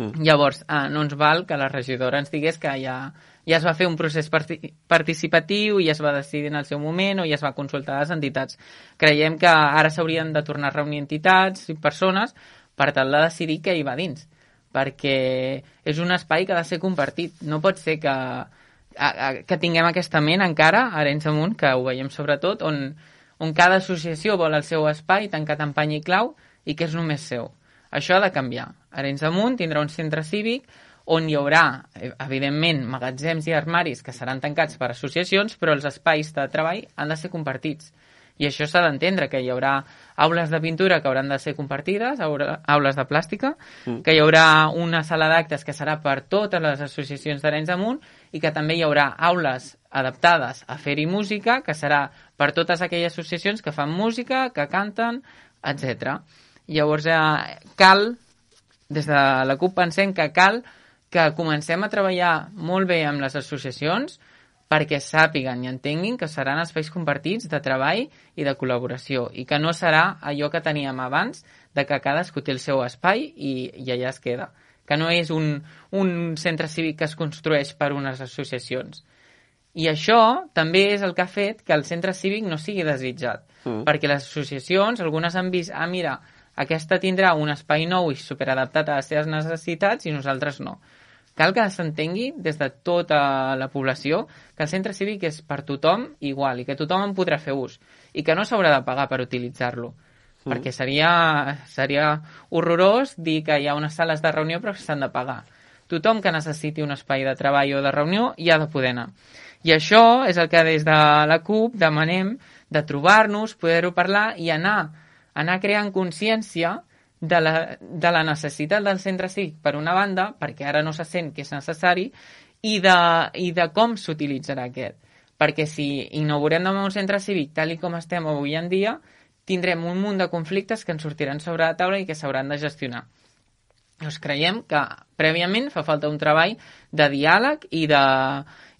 Mm. Llavors, eh, no ens val que la regidora ens digués que ja, ja es va fer un procés parti participatiu i ja es va decidir en el seu moment o ja es va consultar les entitats. Creiem que ara s'haurien de tornar a reunir entitats i persones per tal de decidir què hi va dins perquè és un espai que ha de ser compartit. No pot ser que, a, a, que tinguem aquesta ment encara, a Arenys Amunt, que ho veiem sobretot, on, on cada associació vol el seu espai tancat en pany i clau i que és només seu. Això ha de canviar. Arenys Amunt tindrà un centre cívic on hi haurà, eh, evidentment, magatzems i armaris que seran tancats per associacions, però els espais de treball han de ser compartits. I això s'ha d'entendre, que hi haurà aules de pintura que hauran de ser compartides, aules de plàstica, mm. que hi haurà una sala d'actes que serà per totes les associacions d'Arenys Amunt i que també hi haurà aules adaptades a fer-hi música, que serà per totes aquelles associacions que fan música, que canten, etc. Llavors, eh, cal, des de la CUP pensem que cal que comencem a treballar molt bé amb les associacions, perquè sàpiguen i entenguin que seran espais compartits de treball i de col·laboració i que no serà allò que teníem abans de que cadascú té el seu espai i, i allà es queda. Que no és un, un centre cívic que es construeix per unes associacions. I això també és el que ha fet que el centre cívic no sigui desitjat. Mm. Perquè les associacions, algunes han vist, ah, mira, aquesta tindrà un espai nou i superadaptat a les seves necessitats i nosaltres no. Cal que s'entengui des de tota la població que el centre cívic és per tothom igual i que tothom en podrà fer ús i que no s'haurà de pagar per utilitzar-lo. Mm. Perquè seria, seria horrorós dir que hi ha unes sales de reunió però que s'han de pagar. Tothom que necessiti un espai de treball o de reunió hi ha de poder anar. I això és el que des de la CUP demanem de trobar-nos, poder-ho parlar i anar, anar creant consciència de la, de la necessitat del centre cívic, per una banda, perquè ara no se sent que és necessari, i de, i de com s'utilitzarà aquest. Perquè si inaugurem demà un centre cívic tal i com estem avui en dia, tindrem un munt de conflictes que ens sortiran sobre la taula i que s'hauran de gestionar. Llavors creiem que prèviament fa falta un treball de diàleg i de,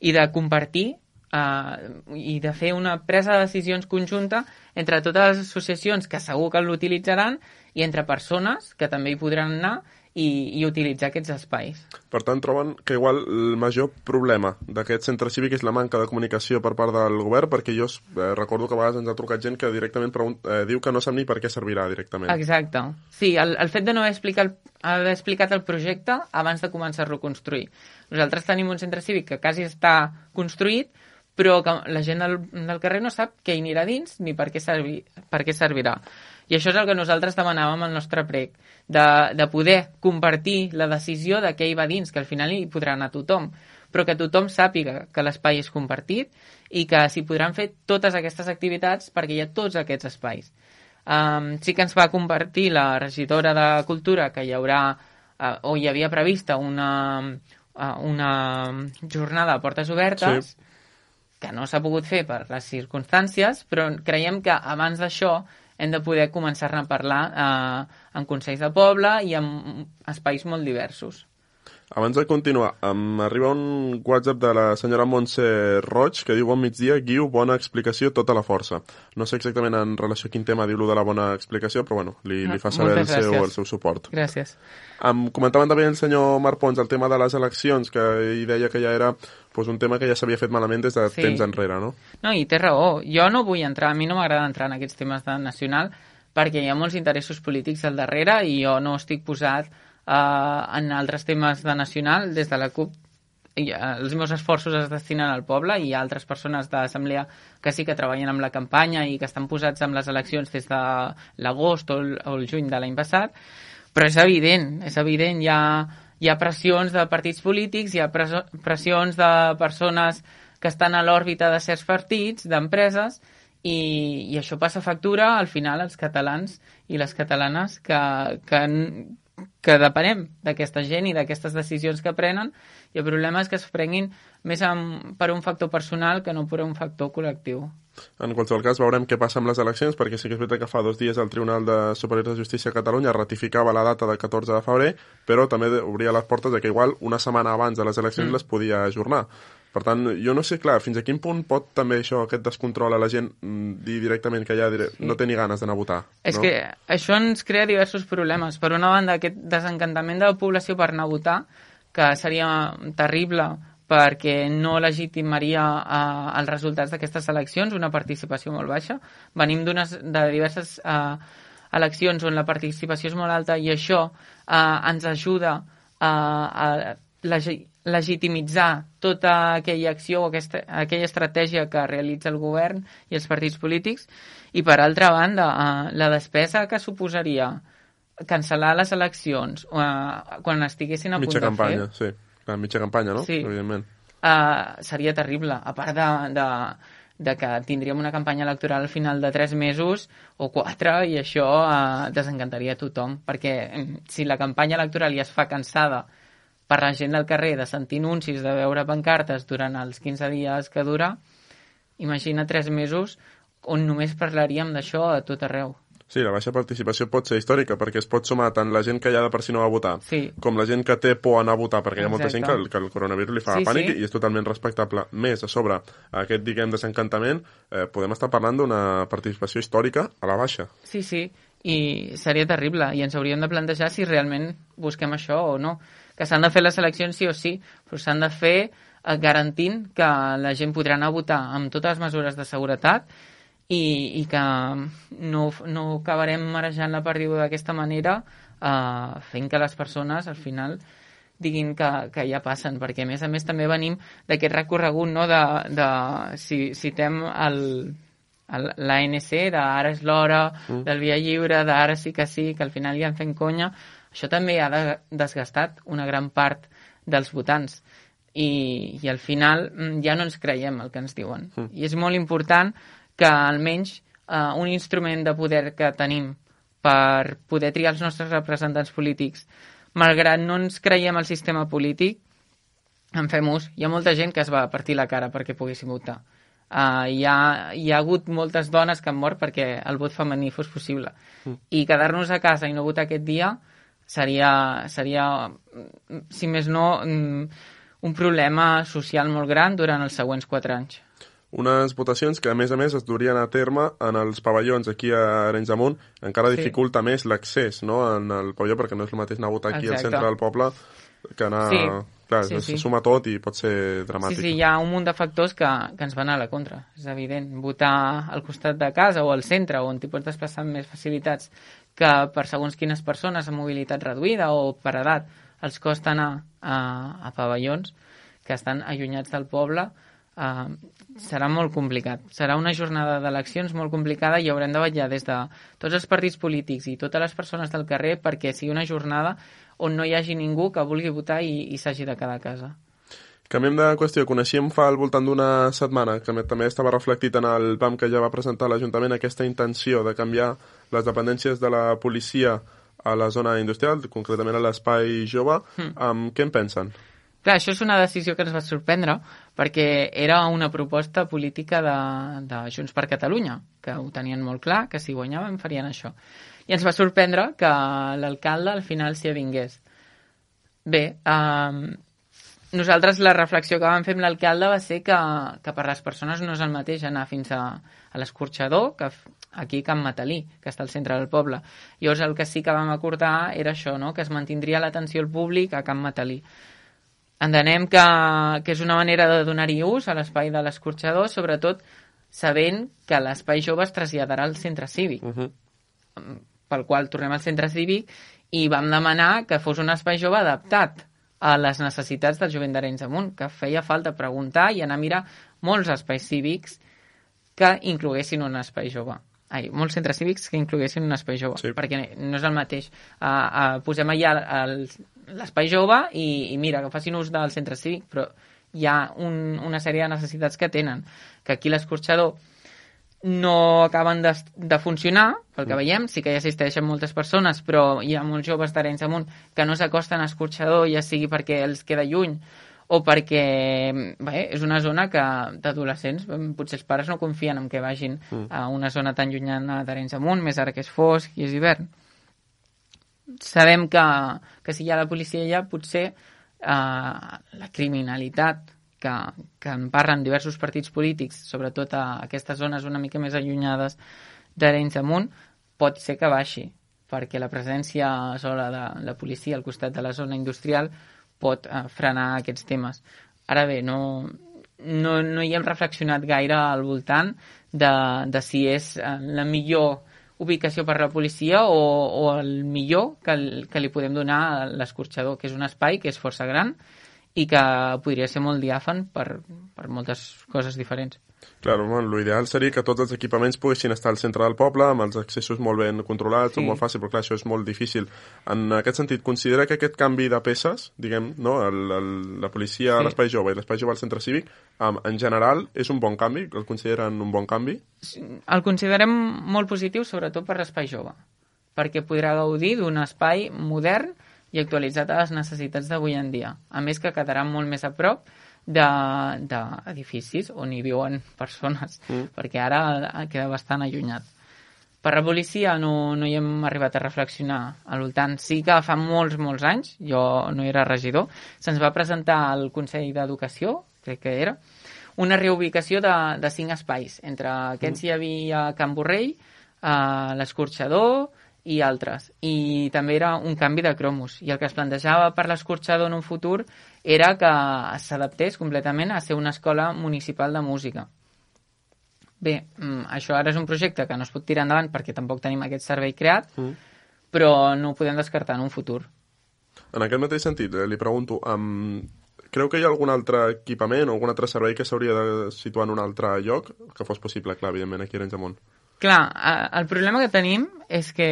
i de compartir eh, i de fer una presa de decisions conjunta entre totes les associacions que segur que l'utilitzaran i entre persones que també hi podran anar i, i utilitzar aquests espais. Per tant, troben que igual el major problema d'aquest centre cívic és la manca de comunicació per part del govern, perquè jo eh, recordo que a vegades ens ha trucat gent que directament eh, diu que no sap ni per què servirà directament. Exacte. Sí, el, el fet de no haver explicat, el, haver explicat el projecte abans de començar-lo a construir. Nosaltres tenim un centre cívic que quasi està construït, però que la gent del, del carrer no sap què hi anirà dins ni per què, servi, per què servirà. I això és el que nosaltres demanàvem al nostre prec, de, de poder compartir la decisió de què hi va dins, que al final hi podrà anar tothom, però que tothom sàpiga que l'espai és compartit i que s'hi podran fer totes aquestes activitats perquè hi ha tots aquests espais. Um, sí que ens va compartir la regidora de Cultura que hi haurà, uh, o hi havia prevista una, uh, una jornada a portes obertes, sí que no s'ha pogut fer per les circumstàncies, però creiem que abans d'això hem de poder començar-ne a parlar eh, en consells de poble i en espais molt diversos. Abans de continuar, em arriba un WhatsApp de la senyora Montse Roig que diu bon migdia, Guiu, bona explicació, tota la força. No sé exactament en relació a quin tema diu-lo de la bona explicació, però bueno, li, li fa saber el seu, el seu suport. Gràcies. Em comentaven també el senyor Marc Pons el tema de les eleccions, que ell deia que ja era pues, un tema que ja s'havia fet malament des de sí. temps enrere, no? No, i té raó. Jo no vull entrar, a mi no m'agrada entrar en aquests temes de nacional, perquè hi ha molts interessos polítics al darrere i jo no estic posat en altres temes de nacional, des de la CUP eh, els meus esforços es destinen al poble i altres persones de l'assemblea que sí que treballen amb la campanya i que estan posats amb les eleccions des de l'agost o, o el juny de l'any passat, però és evident, és evident, hi ha, hi ha pressions de partits polítics, hi ha pressions de persones que estan a l'òrbita de certs partits, d'empreses, i, i això passa factura al final als catalans i les catalanes que, que, que depenem d'aquesta gent i d'aquestes decisions que prenen i el problema és que es prenguin més amb, per un factor personal que no per un factor col·lectiu. En qualsevol cas, veurem què passa amb les eleccions, perquè sí que és veritat que fa dos dies el Tribunal de Superior de Justícia de Catalunya ratificava la data del 14 de febrer, però també obria les portes de que igual una setmana abans de les eleccions mm. les podia ajornar. Per tant, jo no sé, clar, fins a quin punt pot també això, aquest descontrol a la gent, mm, dir directament que ja dire... sí. no té ni ganes d'anar a votar. És no? que això ens crea diversos problemes. Per una banda, aquest desencantament de la població per anar a votar, que seria terrible perquè no legitimaria eh, els resultats d'aquestes eleccions, una participació molt baixa. Venim de diverses eh, eleccions on la participació és molt alta i això eh, ens ajuda eh, a legi legitimitzar tota aquella acció o aquesta, aquella estratègia que realitza el govern i els partits polítics i per altra banda eh, la despesa que suposaria cancel·lar les eleccions eh, quan estiguessin a mitja punt de campanya, fer sí. Mitja campanya, no? Sí. Evidentment. uh, seria terrible. A part de, de, de que tindríem una campanya electoral al final de tres mesos o quatre i això uh, desencantaria a tothom. Perquè mm, si la campanya electoral ja es fa cansada per la gent del carrer de sentir anuncis, de veure pancartes durant els 15 dies que dura, imagina tres mesos on només parlaríem d'això a tot arreu. Sí, la baixa participació pot ser històrica, perquè es pot sumar tant la gent que ja de per si no va votar, Sí. com la gent que té por a anar a votar, perquè hi ha molta gent Exacte. que, el- que el coronavirus li fa Sí, pànic sí. i és totalment respectable. Més, a sobre, aquest, diguem, desencantament, eh, podem estar parlant d'una participació històrica a la baixa. Sí, sí, i seria terrible i ens hauríem de plantejar si realment busquem això o no. Que s'han de fer les eleccions sí o sí, però s'han de fer eh, garantint que la gent podrà anar a votar amb totes les mesures de seguretat i, i que no, no acabarem marejant la perdiu d'aquesta manera eh, fent que les persones al final diguin que, que ja passen, perquè a més a més també venim d'aquest recorregut no, de, de si citem el- l'ANC, d'ara és l'hora, mm. del via lliure, d'ara sí que sí, que al final ja en fent conya, això també ha de, desgastat una gran part dels votants i, i al final mm, ja no ens creiem el que ens diuen. Mm. I és molt important que almenys eh, un instrument de poder que tenim per poder triar els nostres representants polítics, malgrat no ens creiem el sistema polític, en fem ús. Hi ha molta gent que es va partir la cara perquè poguessin votar. Uh, hi, ha, hi ha hagut moltes dones que han mort perquè el vot femení fos possible. Mm. I quedar-nos a casa i no votar aquest dia seria, seria mm, si més no, mm, un problema social molt gran durant els següents quatre anys. Unes votacions que, a més a més, es durien a terme en els pavellons aquí a Arenys de Munt. Encara Sí. dificulta més l'accés no? en el pavelló, perquè no és el mateix anar a votar aquí al Exacte. centre del poble que anar... Sí. Clar, Sí, se sí. suma tot i pot ser Sí, dramàtic. sí, hi ha un munt de factors que, que ens van a la contra, és evident. Votar al costat de casa o al centre, on t'hi pots desplaçar amb més facilitats que per segons quines persones amb mobilitat reduïda o per edat els costa anar a, a pavellons que estan allunyats del poble, eh, serà molt complicat. Serà una jornada d'eleccions molt complicada i haurem de vetllar des de tots els partits polítics i totes les persones del carrer perquè sigui una jornada on no hi hagi ningú que vulgui votar i, i s'hagi de quedar a casa. Canviem de qüestió. Coneixíem fa al voltant d'una setmana que també estava reflectit en el PAM que ja va presentar l'Ajuntament aquesta intenció de canviar les dependències de la policia a la zona industrial, concretament a l'espai jove. Mm. Um, què en pensen? Clar, això és una decisió que ens va sorprendre perquè era una proposta política de, de Junts per Catalunya, que ho tenien molt clar, que si guanyaven farien això. I ens va sorprendre que l'alcalde al final s'hi avingués. Bé, eh, nosaltres la reflexió que vam fer amb l'alcalde va ser que, que per les persones no és el mateix anar fins a, a l'escorxador que aquí a Can Matalí, que està al centre del poble. Llavors el que sí que vam acordar era això, no? que es mantindria l'atenció al públic a Can Matalí. Entenem que, que és una manera de donar-hi ús a l'espai de l'escorxador, sobretot sabent que l'espai jove es traslladarà al centre cívic, Uh -huh. pel qual tornem al centre cívic i vam demanar que fos un espai jove adaptat a les necessitats del jovent d'Arenys Amunt, que feia falta preguntar i anar a mirar molts espais cívics que incloguessin un espai jove. Ai, molts centres cívics que incloguessin un espai jove, Sí. perquè no és el mateix. Uh, uh, posem allà l'espai jove i, i mira, que facin ús del centre cívic, però hi ha un, una sèrie de necessitats que tenen, que aquí l'escorxador no acaben de, de funcionar, pel que veiem, sí que hi assisteixen moltes persones, però hi ha molts joves d'Arenys Amunt que no s'acosten a escorxador, ja sigui perquè els queda lluny o perquè bé, és una zona que d'adolescents mm, potser els pares no confien en que vagin a una zona tan llunyana d'Arenys Amunt, més ara que és fosc i és hivern. Sabem que, que si hi ha la policia allà, potser eh, la criminalitat que, que en parlen diversos partits polítics, sobretot a aquestes zones una mica més allunyades d'Arenys Amunt, pot ser que baixi, perquè la presència sola de la policia al costat de la zona industrial pot eh, frenar aquests temes. Ara bé, no, no, no hi hem reflexionat gaire al voltant de, de si és eh, la millor ubicació per a la policia o, o el millor que, que li podem donar a l'escorxador, que és un espai que és força gran i que podria ser molt diàfan per, per moltes coses diferents. Claro, bueno, l'ideal seria que tots els equipaments poguessin estar al centre del poble, amb els accessos molt ben controlats, Sí. molt fàcil, però clar, això és molt difícil. En aquest sentit, considera que aquest canvi de peces, diguem, no, el, el, la policia a Sí. l'espai jove i l'espai jove al centre cívic, en general, és un bon canvi? El consideren un bon canvi? El considerem molt positiu, sobretot per l'espai jove, perquè podrà gaudir d'un espai modern i actualitzat a les necessitats d'avui en dia. A més que quedarà molt més a prop d'edificis on hi viuen persones, mm. perquè ara queda bastant allunyat. Per la policia no, no hi hem arribat a reflexionar al voltant. Sí que fa molts, molts anys, jo no era regidor, se'ns va presentar al Consell d'Educació, crec que era, una reubicació de, de cinc espais. Entre aquests hi havia Can Borrell, eh, l'escorxador i altres. I també era un canvi de cromos. I el que es plantejava per l'escorxador en un futur era que s'adaptés completament a ser una escola municipal de música. Bé, mm, això ara és un projecte que no es pot tirar endavant perquè tampoc tenim aquest servei creat, Mm. però no ho podem descartar en un futur. En aquest mateix sentit, eh, li pregunto, um, creu que hi ha algun altre equipament o algun altre servei que s'hauria de situar en un altre lloc que fos possible, clar, evidentment, aquí a Arenys de Munt? Clar, el problema que tenim és que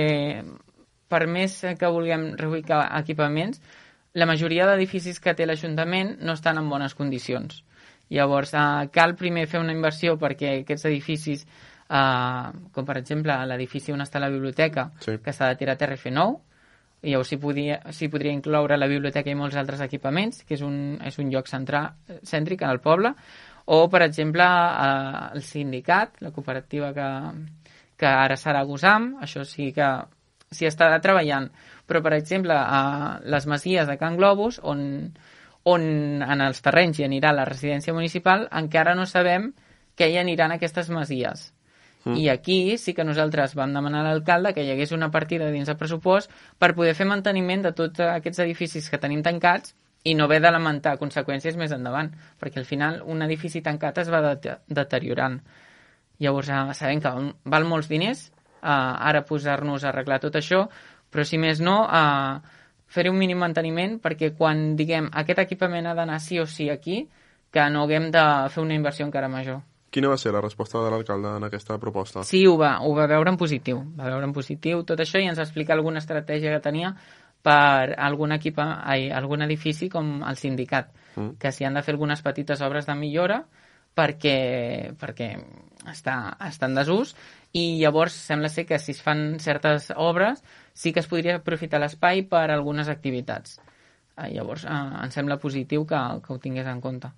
per més que vulguem reubicar equipaments, la majoria d'edificis que té l'Ajuntament no estan en bones condicions. Llavors, eh, cal primer fer una inversió perquè aquests edificis, eh, com per exemple l'edifici on està la biblioteca, Sí. que s'ha de tirar a terra i fer nou, llavors s'hi podria, podria incloure la biblioteca i molts altres equipaments, que és un, és un lloc central, cèntric en el poble, o, per exemple, eh, el sindicat, la cooperativa que, que ara serà Gusam, això sí que s'hi està treballant. Però, per exemple, a les masies de Can Globus, on, on en els terrenys hi anirà la residència municipal, encara no sabem què hi anirà en aquestes masies. Mm. I aquí sí que nosaltres vam demanar a l'alcalde que hi hagués una partida dins el pressupost per poder fer manteniment de tots aquests edificis que tenim tancats i no haver de lamentar conseqüències més endavant, perquè al final un edifici tancat es va de deteriorant. Llavors eh, sabem que val- molts diners eh, ara posar-nos a arreglar tot això, però si més no, eh, fer un mínim manteniment perquè quan diguem aquest equipament ha d'anar sí o sí aquí, que no haguem de fer una inversió encara major. Quina va ser la resposta de l'alcalde en aquesta proposta? Sí, ho va, ho va veure en positiu. Va veure en positiu tot això i ens va explicar alguna estratègia que tenia per algun, equipa, ai, algun edifici com el sindicat, Mm. que s'hi han de fer algunes petites obres de millora perquè, perquè està, està en desús i llavors sembla ser que si es fan certes obres sí que es podria aprofitar l'espai per a algunes activitats. Eh, llavors eh, em sembla positiu que, que ho tingués en compte.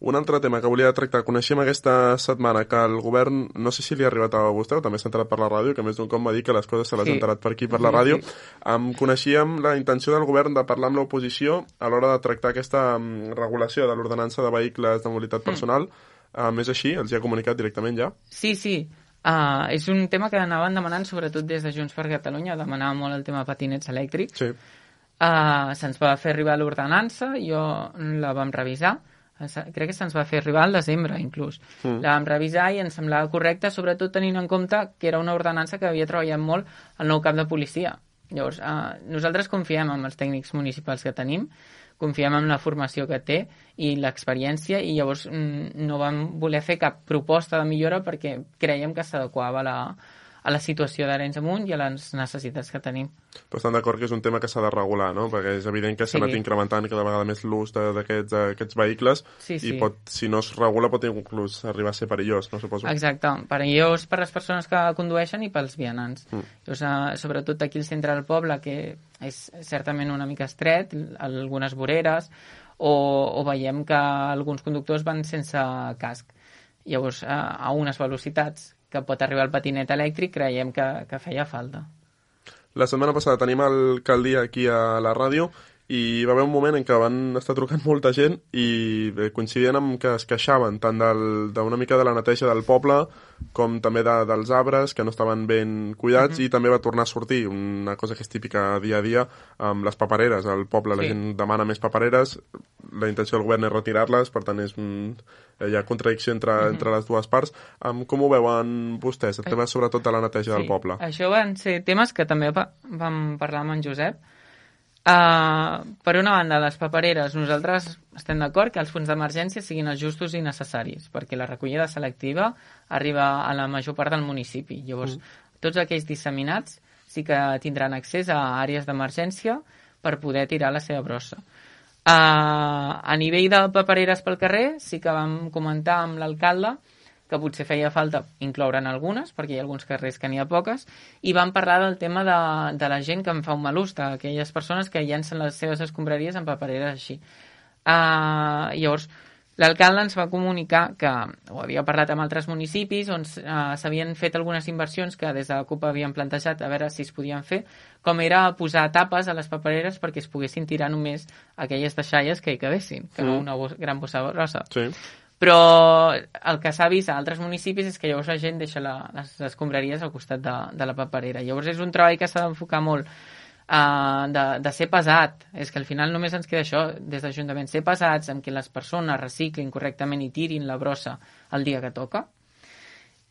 Un altre tema que volia tractar. Coneixem aquesta setmana que el govern, no sé si li ha arribat a vostè o també s'ha enterat per la ràdio, que més d'un cop va dir que les coses se les Sí. ha enterat per aquí per la ràdio. Sí. Em coneixíem la intenció del govern de parlar amb l'oposició a l'hora de tractar aquesta mm, regulació de l'ordenança de vehicles de mobilitat Mm. Um, és així? Els hi ha comunicat directament ja? Sí, sí. Uh, és un tema que anaven demanant, sobretot des de Junts per Catalunya, demanava molt el tema patinets elèctrics. Sí. Uh, se'ns va fer arribar l'ordenança, jo la vam revisar, Eh, crec que se'ns va fer arribar al desembre, inclús. Mm. La vam revisar i ens semblava correcta, sobretot tenint en compte que era una ordenança que havia treballat molt el nou cap de policia. Llavors, uh, nosaltres confiem en els tècnics municipals que tenim, confiem en la formació que té i l'experiència i llavors mm, no vam voler fer cap proposta de millora perquè creiem que s'adequava la, a la situació d'Arenys Amunt i a les necessitats que tenim. Però estan d'acord que és un tema que s'ha de regular, no? Perquè és evident que s'ha Sí. anat incrementant cada vegada més l'ús d'aquests aquests vehicles Sí, i sí. pot, si no es regula pot inclús arribar a ser perillós, no suposo? Exacte, perillós per les persones que condueixen i pels vianants. Mm. Llavors, eh, sobretot aquí al centre del poble, que és certament una mica estret, algunes voreres, o, o veiem que alguns conductors van sense casc. Llavors, a, a unes velocitats que pot arribar el patinet elèctric, creiem que, que feia falta. La setmana passada tenim el Caldia aquí a la ràdio i va haver un moment en què van estar trucant molta gent i coincidien amb que es queixaven tant d'una mica de la neteja del poble com també de, dels arbres que no estaven ben cuidats i també va tornar a sortir una cosa que és típica dia a dia amb les papereres. Al poble la Sí. gent demana més papereres, la intenció del govern és retirar-les, per tant és, mm, hi ha contradicció entre, entre les dues parts. Um, com ho veuen vostès, el tema sobretot de la neteja del poble? Això van ser temes que també va, vam parlar amb en Josep. Uh, per una banda, les papereres, nosaltres estem d'acord que els fons d'emergència siguin els justos i necessaris, perquè la recollida selectiva arriba a la major part del municipi. Llavors, mm. tots aquells disseminats sí que tindran accés a àrees d'emergència per poder tirar la seva brossa. Uh, a nivell de papereres pel carrer, sí que vam comentar amb l'alcalde que potser feia falta incloure'n algunes, perquè hi ha alguns carrers que n'hi ha poques, i vam parlar del tema de, de la gent que en fa un mal ús, d'aquelles persones que llencen les seves escombraries en papereres així. Uh, llavors, l'alcalde ens va comunicar que ho havia parlat amb altres municipis on uh, s'havien fet algunes inversions que des de la CUP havien plantejat a veure si es podien fer, com era posar tapes a les papereres perquè es poguessin tirar només aquelles deixalles que hi quedessin, que mm. no una gran bossa grossa Sí. Però el que s'ha vist a altres municipis és que llavors la gent deixa la, les escombraries al costat de, de la paperera. Llavors és un treball que s'ha d'enfocar molt uh, de, de ser pesat. És que al final només ens queda això des d'Ajuntament, ser pesats amb que les persones reciclin correctament i tirin la brossa el dia que toca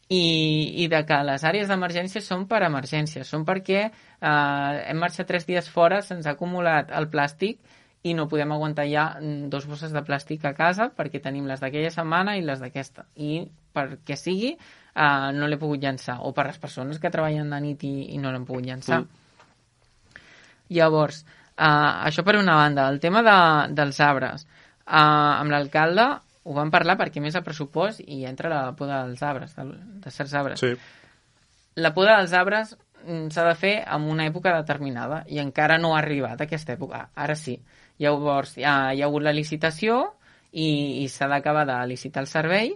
i, i de que les àrees d'emergència són per emergència, són perquè eh, hem marxat tres dies fora, se'ns ha acumulat el plàstic i no podem aguantar ja mm, dos bosses de plàstic a casa perquè tenim les d'aquella setmana i les d'aquesta. I perquè sigui, eh, no l'he pogut llançar. O per les persones que treballen de nit i, i no l'han pogut llançar. Mm. Llavors, eh, això per una banda. El tema de, dels arbres. Eh, amb l'alcalde ho vam parlar perquè més a pressupost i entra la poda dels arbres, de, de certs arbres. Sí. La poda dels arbres mm, s'ha de fer en una època determinada i encara no ha arribat aquesta època. Ara sí. Llavors, hi ha, hi ha hagut la licitació i, i s'ha d'acabar de licitar el servei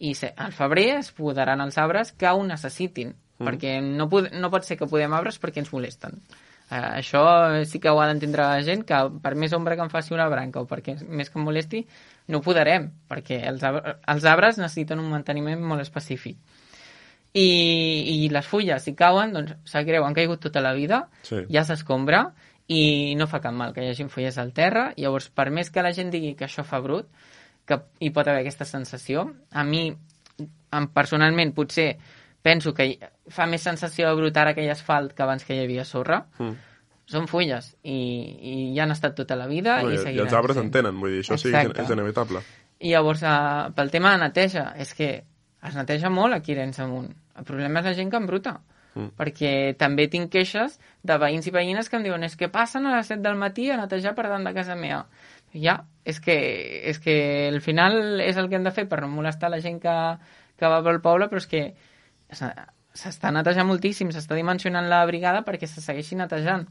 i se, al febrer es podaran els arbres que ho necessitin, mm. perquè no, pod no pot ser que podem arbres perquè ens molesten. Uh, això sí que ho ha d'entendre la gent, que per més ombra que em faci una branca o perquè més que em molesti, no ho podarem, perquè els, els arbres necessiten un manteniment molt específic. I, i les fulles, si cauen, doncs sap greu, han caigut tota la vida, Sí. ja s'escombra i no fa cap mal que hi hagi fulles al terra. Llavors, per més que la gent digui que això fa brut, que hi pot haver aquesta sensació, a mi, em, personalment, potser penso que fa més sensació de brut ara que hi ha asfalt que abans que hi havia sorra. Mm. Són fulles i, i ja han estat tota la vida No, i i, els arbres sent. en tenen, vull dir, això sí és, inevitable. I llavors, uh, pel tema de neteja, és que es neteja molt aquí Arenys Amunt. El problema és la gent que embruta. Mm. Perquè també tinc queixes de veïns i veïnes que em diuen és que passen a les 7 del matí a netejar per davant de casa meva. Ja, és que, és que al final és el que hem de fer per no molestar la gent que, que va pel poble, però és que s'està netejant moltíssim, s'està dimensionant la brigada perquè se segueixi netejant.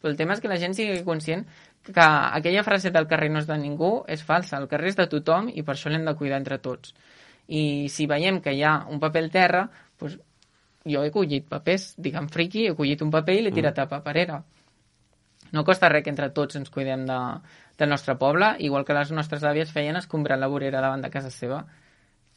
Però el tema és que la gent sigui conscient que aquella frase del carrer no és de ningú és falsa. El carrer és de tothom i per això l'hem de cuidar entre tots. I si veiem que hi ha un paper terra, doncs jo he collit papers, diguem friqui, he collit un paper i l'he tirat a paperera. No costa res que entre tots ens cuidem de, del nostre poble, igual que les nostres àvies feien escombrar la vorera davant de casa seva.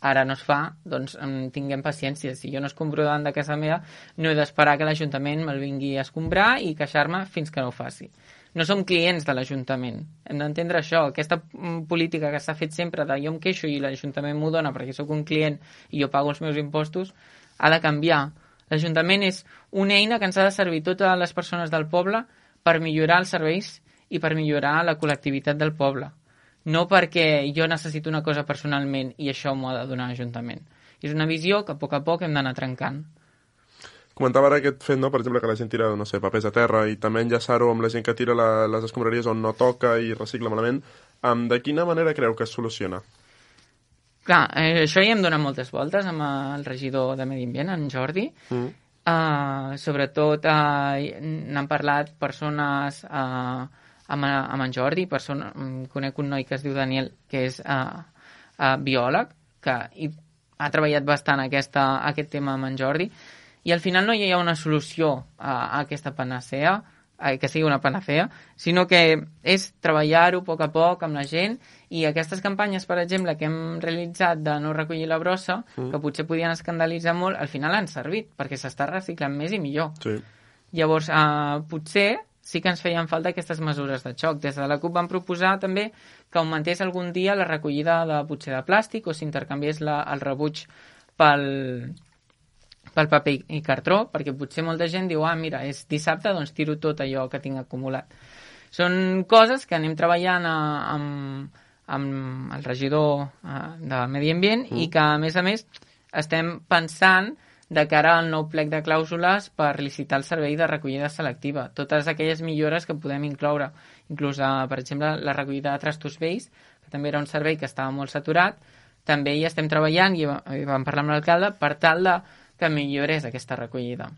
Ara no es fa, doncs em, tinguem paciència. Si jo no escombro davant de casa meva, no he d'esperar que l'Ajuntament me'l vingui a escombrar i queixar-me fins que no ho faci. No som clients de l'Ajuntament. Hem d'entendre això. Aquesta mm, política que s'ha fet sempre de jo em queixo i l'Ajuntament m'ho dona perquè sóc un client i jo pago els meus impostos, ha de canviar. L'Ajuntament és una eina que ens ha de servir totes les persones del poble per millorar els serveis i per millorar la col·lectivitat del poble. No perquè jo necessito una cosa personalment i això m'ho ha de donar l'Ajuntament. És una visió que a poc a poc hem d'anar trencant. Comentava ara aquest fet, no? per exemple, que la gent tira, no sé, papers a terra i també enllaçar-ho amb la gent que tira la, les escombraries on no toca i recicla malament. Um, de quina manera creu que es soluciona? Clar, eh, això ja hem donat moltes voltes amb el regidor de Medi Ambient, en Jordi. Mm. Uh, sobretot uh, n'han parlat persones uh, amb, amb en Jordi, persona, conec un noi que es diu Daniel, que és uh, uh, biòleg, que hi ha treballat bastant aquesta, aquest tema amb en Jordi, i al final no hi ha una solució a, a aquesta panacea, a, que sigui una panacea, sinó que és treballar-ho a poc a poc amb la gent i aquestes campanyes, per exemple, que hem realitzat de no recollir la brossa, mm. que potser podien escandalitzar molt, al final han servit, perquè s'està reciclant més i millor. Sí. Llavors, eh, potser sí que ens feien falta aquestes mesures de xoc. Des de la CUP van proposar també que augmentés algun dia la recollida de potser de plàstic o s'intercanviés el rebuig pel, pel paper i cartró, perquè potser molta gent diu, ah, mira, és dissabte, doncs tiro tot allò que tinc acumulat. Són coses que anem treballant a, amb, amb el regidor a, de Medi Ambient mm. i que, a més a més, estem pensant de cara al nou plec de clàusules per licitar el servei de recollida selectiva. Totes aquelles millores que podem incloure, inclús, a, per exemple, la recollida de trastos vells, que també era un servei que estava molt saturat, també hi estem treballant i vam parlar amb l'alcalde per tal de que millores aquesta recollida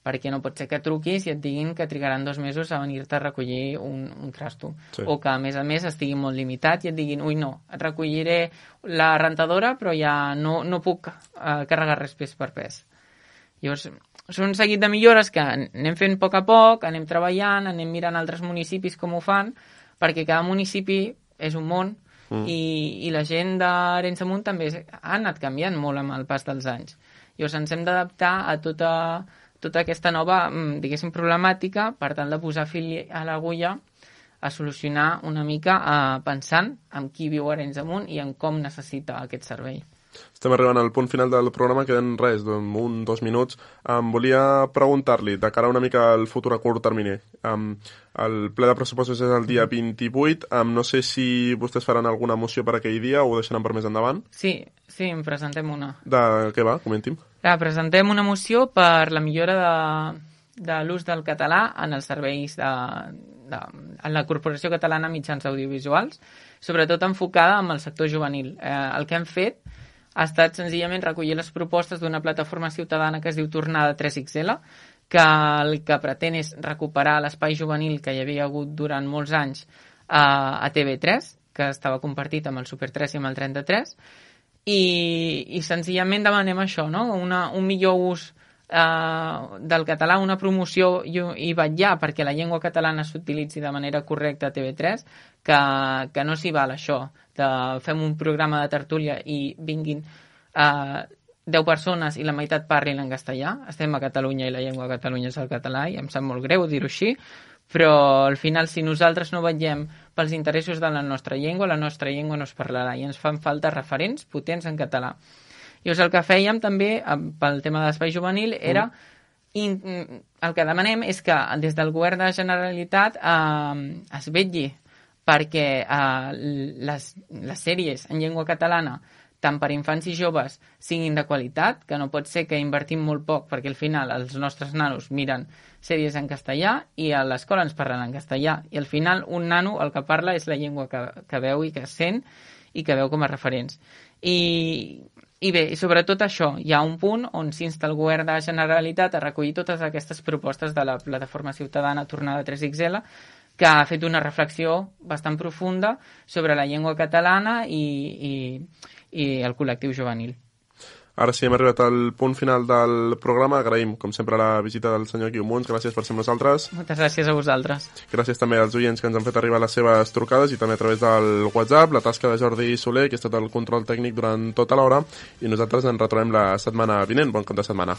perquè no pot ser que truquis i et diguin que trigaran dos mesos a venir-te a recollir un, un trasto. Sí. O que, a més a més, estigui molt limitat i et diguin, ui, no, et recolliré la rentadora, però ja no, no puc uh, carregar res pes per pes. Llavors, són un seguit de millores que anem fent a poc a poc, anem treballant, anem mirant altres municipis com ho fan, perquè cada municipi és un món, mm. i, i la gent d'Arenys Amunt també ha anat canviant molt amb el pas dels anys. Llavors ens hem d'adaptar a tota, tota aquesta nova, mm, diguéssim, problemàtica per tal de posar fil a l'agulla a solucionar una mica eh, pensant en qui viu Arenys Amunt i en com necessita aquest servei. Estem arribant al punt final del programa, queden res, un, dos minuts. Em volia preguntar-li, de cara una mica al futur a curt termini, um, el ple de pressupostos és el dia 28, um, no sé si vostès faran alguna moció per aquell dia o ho deixaran per més endavant? Sí, sí, en presentem una. De què va? Comenti'm. Ja, presentem una moció per la millora de, de l'ús del català en els serveis de, de, en la Corporació Catalana Mitjans Audiovisuals, sobretot enfocada amb el sector juvenil. Eh, el que hem fet ha estat senzillament recollir les propostes d'una plataforma ciutadana que es diu Tornada 3XL, que el que pretén és recuperar l'espai juvenil que hi havia hagut durant molts anys a, a TV3, que estava compartit amb el Super 3 i amb el 33, i, i senzillament demanem això, no? Una, un millor ús eh, del català, una promoció i, i vetllar perquè la llengua catalana s'utilitzi de manera correcta a TV3, que, que no s'hi val això, de fem un programa de tertúlia i vinguin eh, 10 persones i la meitat parlin en castellà. Estem a Catalunya i la llengua a Catalunya és el català i em sap molt greu dir-ho així, però al final si nosaltres no vetllem pels interessos de la nostra llengua, la nostra llengua no es parlarà i ens fan falta referents potents en català. Llavors el que fèiem també pel tema de l'espai juvenil era mm. In, el que demanem és que des del govern de la Generalitat eh, es vetlli perquè eh, les, les sèries en llengua catalana tant per infants i joves siguin de qualitat, que no pot ser que invertim molt poc perquè al final els nostres nanos miren sèries en castellà i a l'escola ens parlen en castellà i al final un nano el que parla és la llengua que, que veu i que sent i que veu com a referents. I, i bé, sobretot això, hi ha un punt on s'insta el govern de la Generalitat a recollir totes aquestes propostes de la plataforma ciutadana Tornada 3XL que ha fet una reflexió bastant profunda sobre la llengua catalana i, i, i el col·lectiu juvenil. Ara sí, hem arribat al punt final del programa. Agraïm, com sempre, la visita del senyor Guiu Gràcies per ser amb nosaltres. Moltes gràcies a vosaltres. Gràcies també als oients que ens han fet arribar les seves trucades i també a través del WhatsApp, la tasca de Jordi Soler, que ha estat el control tècnic durant tota l'hora, i nosaltres ens retrobem la setmana vinent. Bon cap de setmana.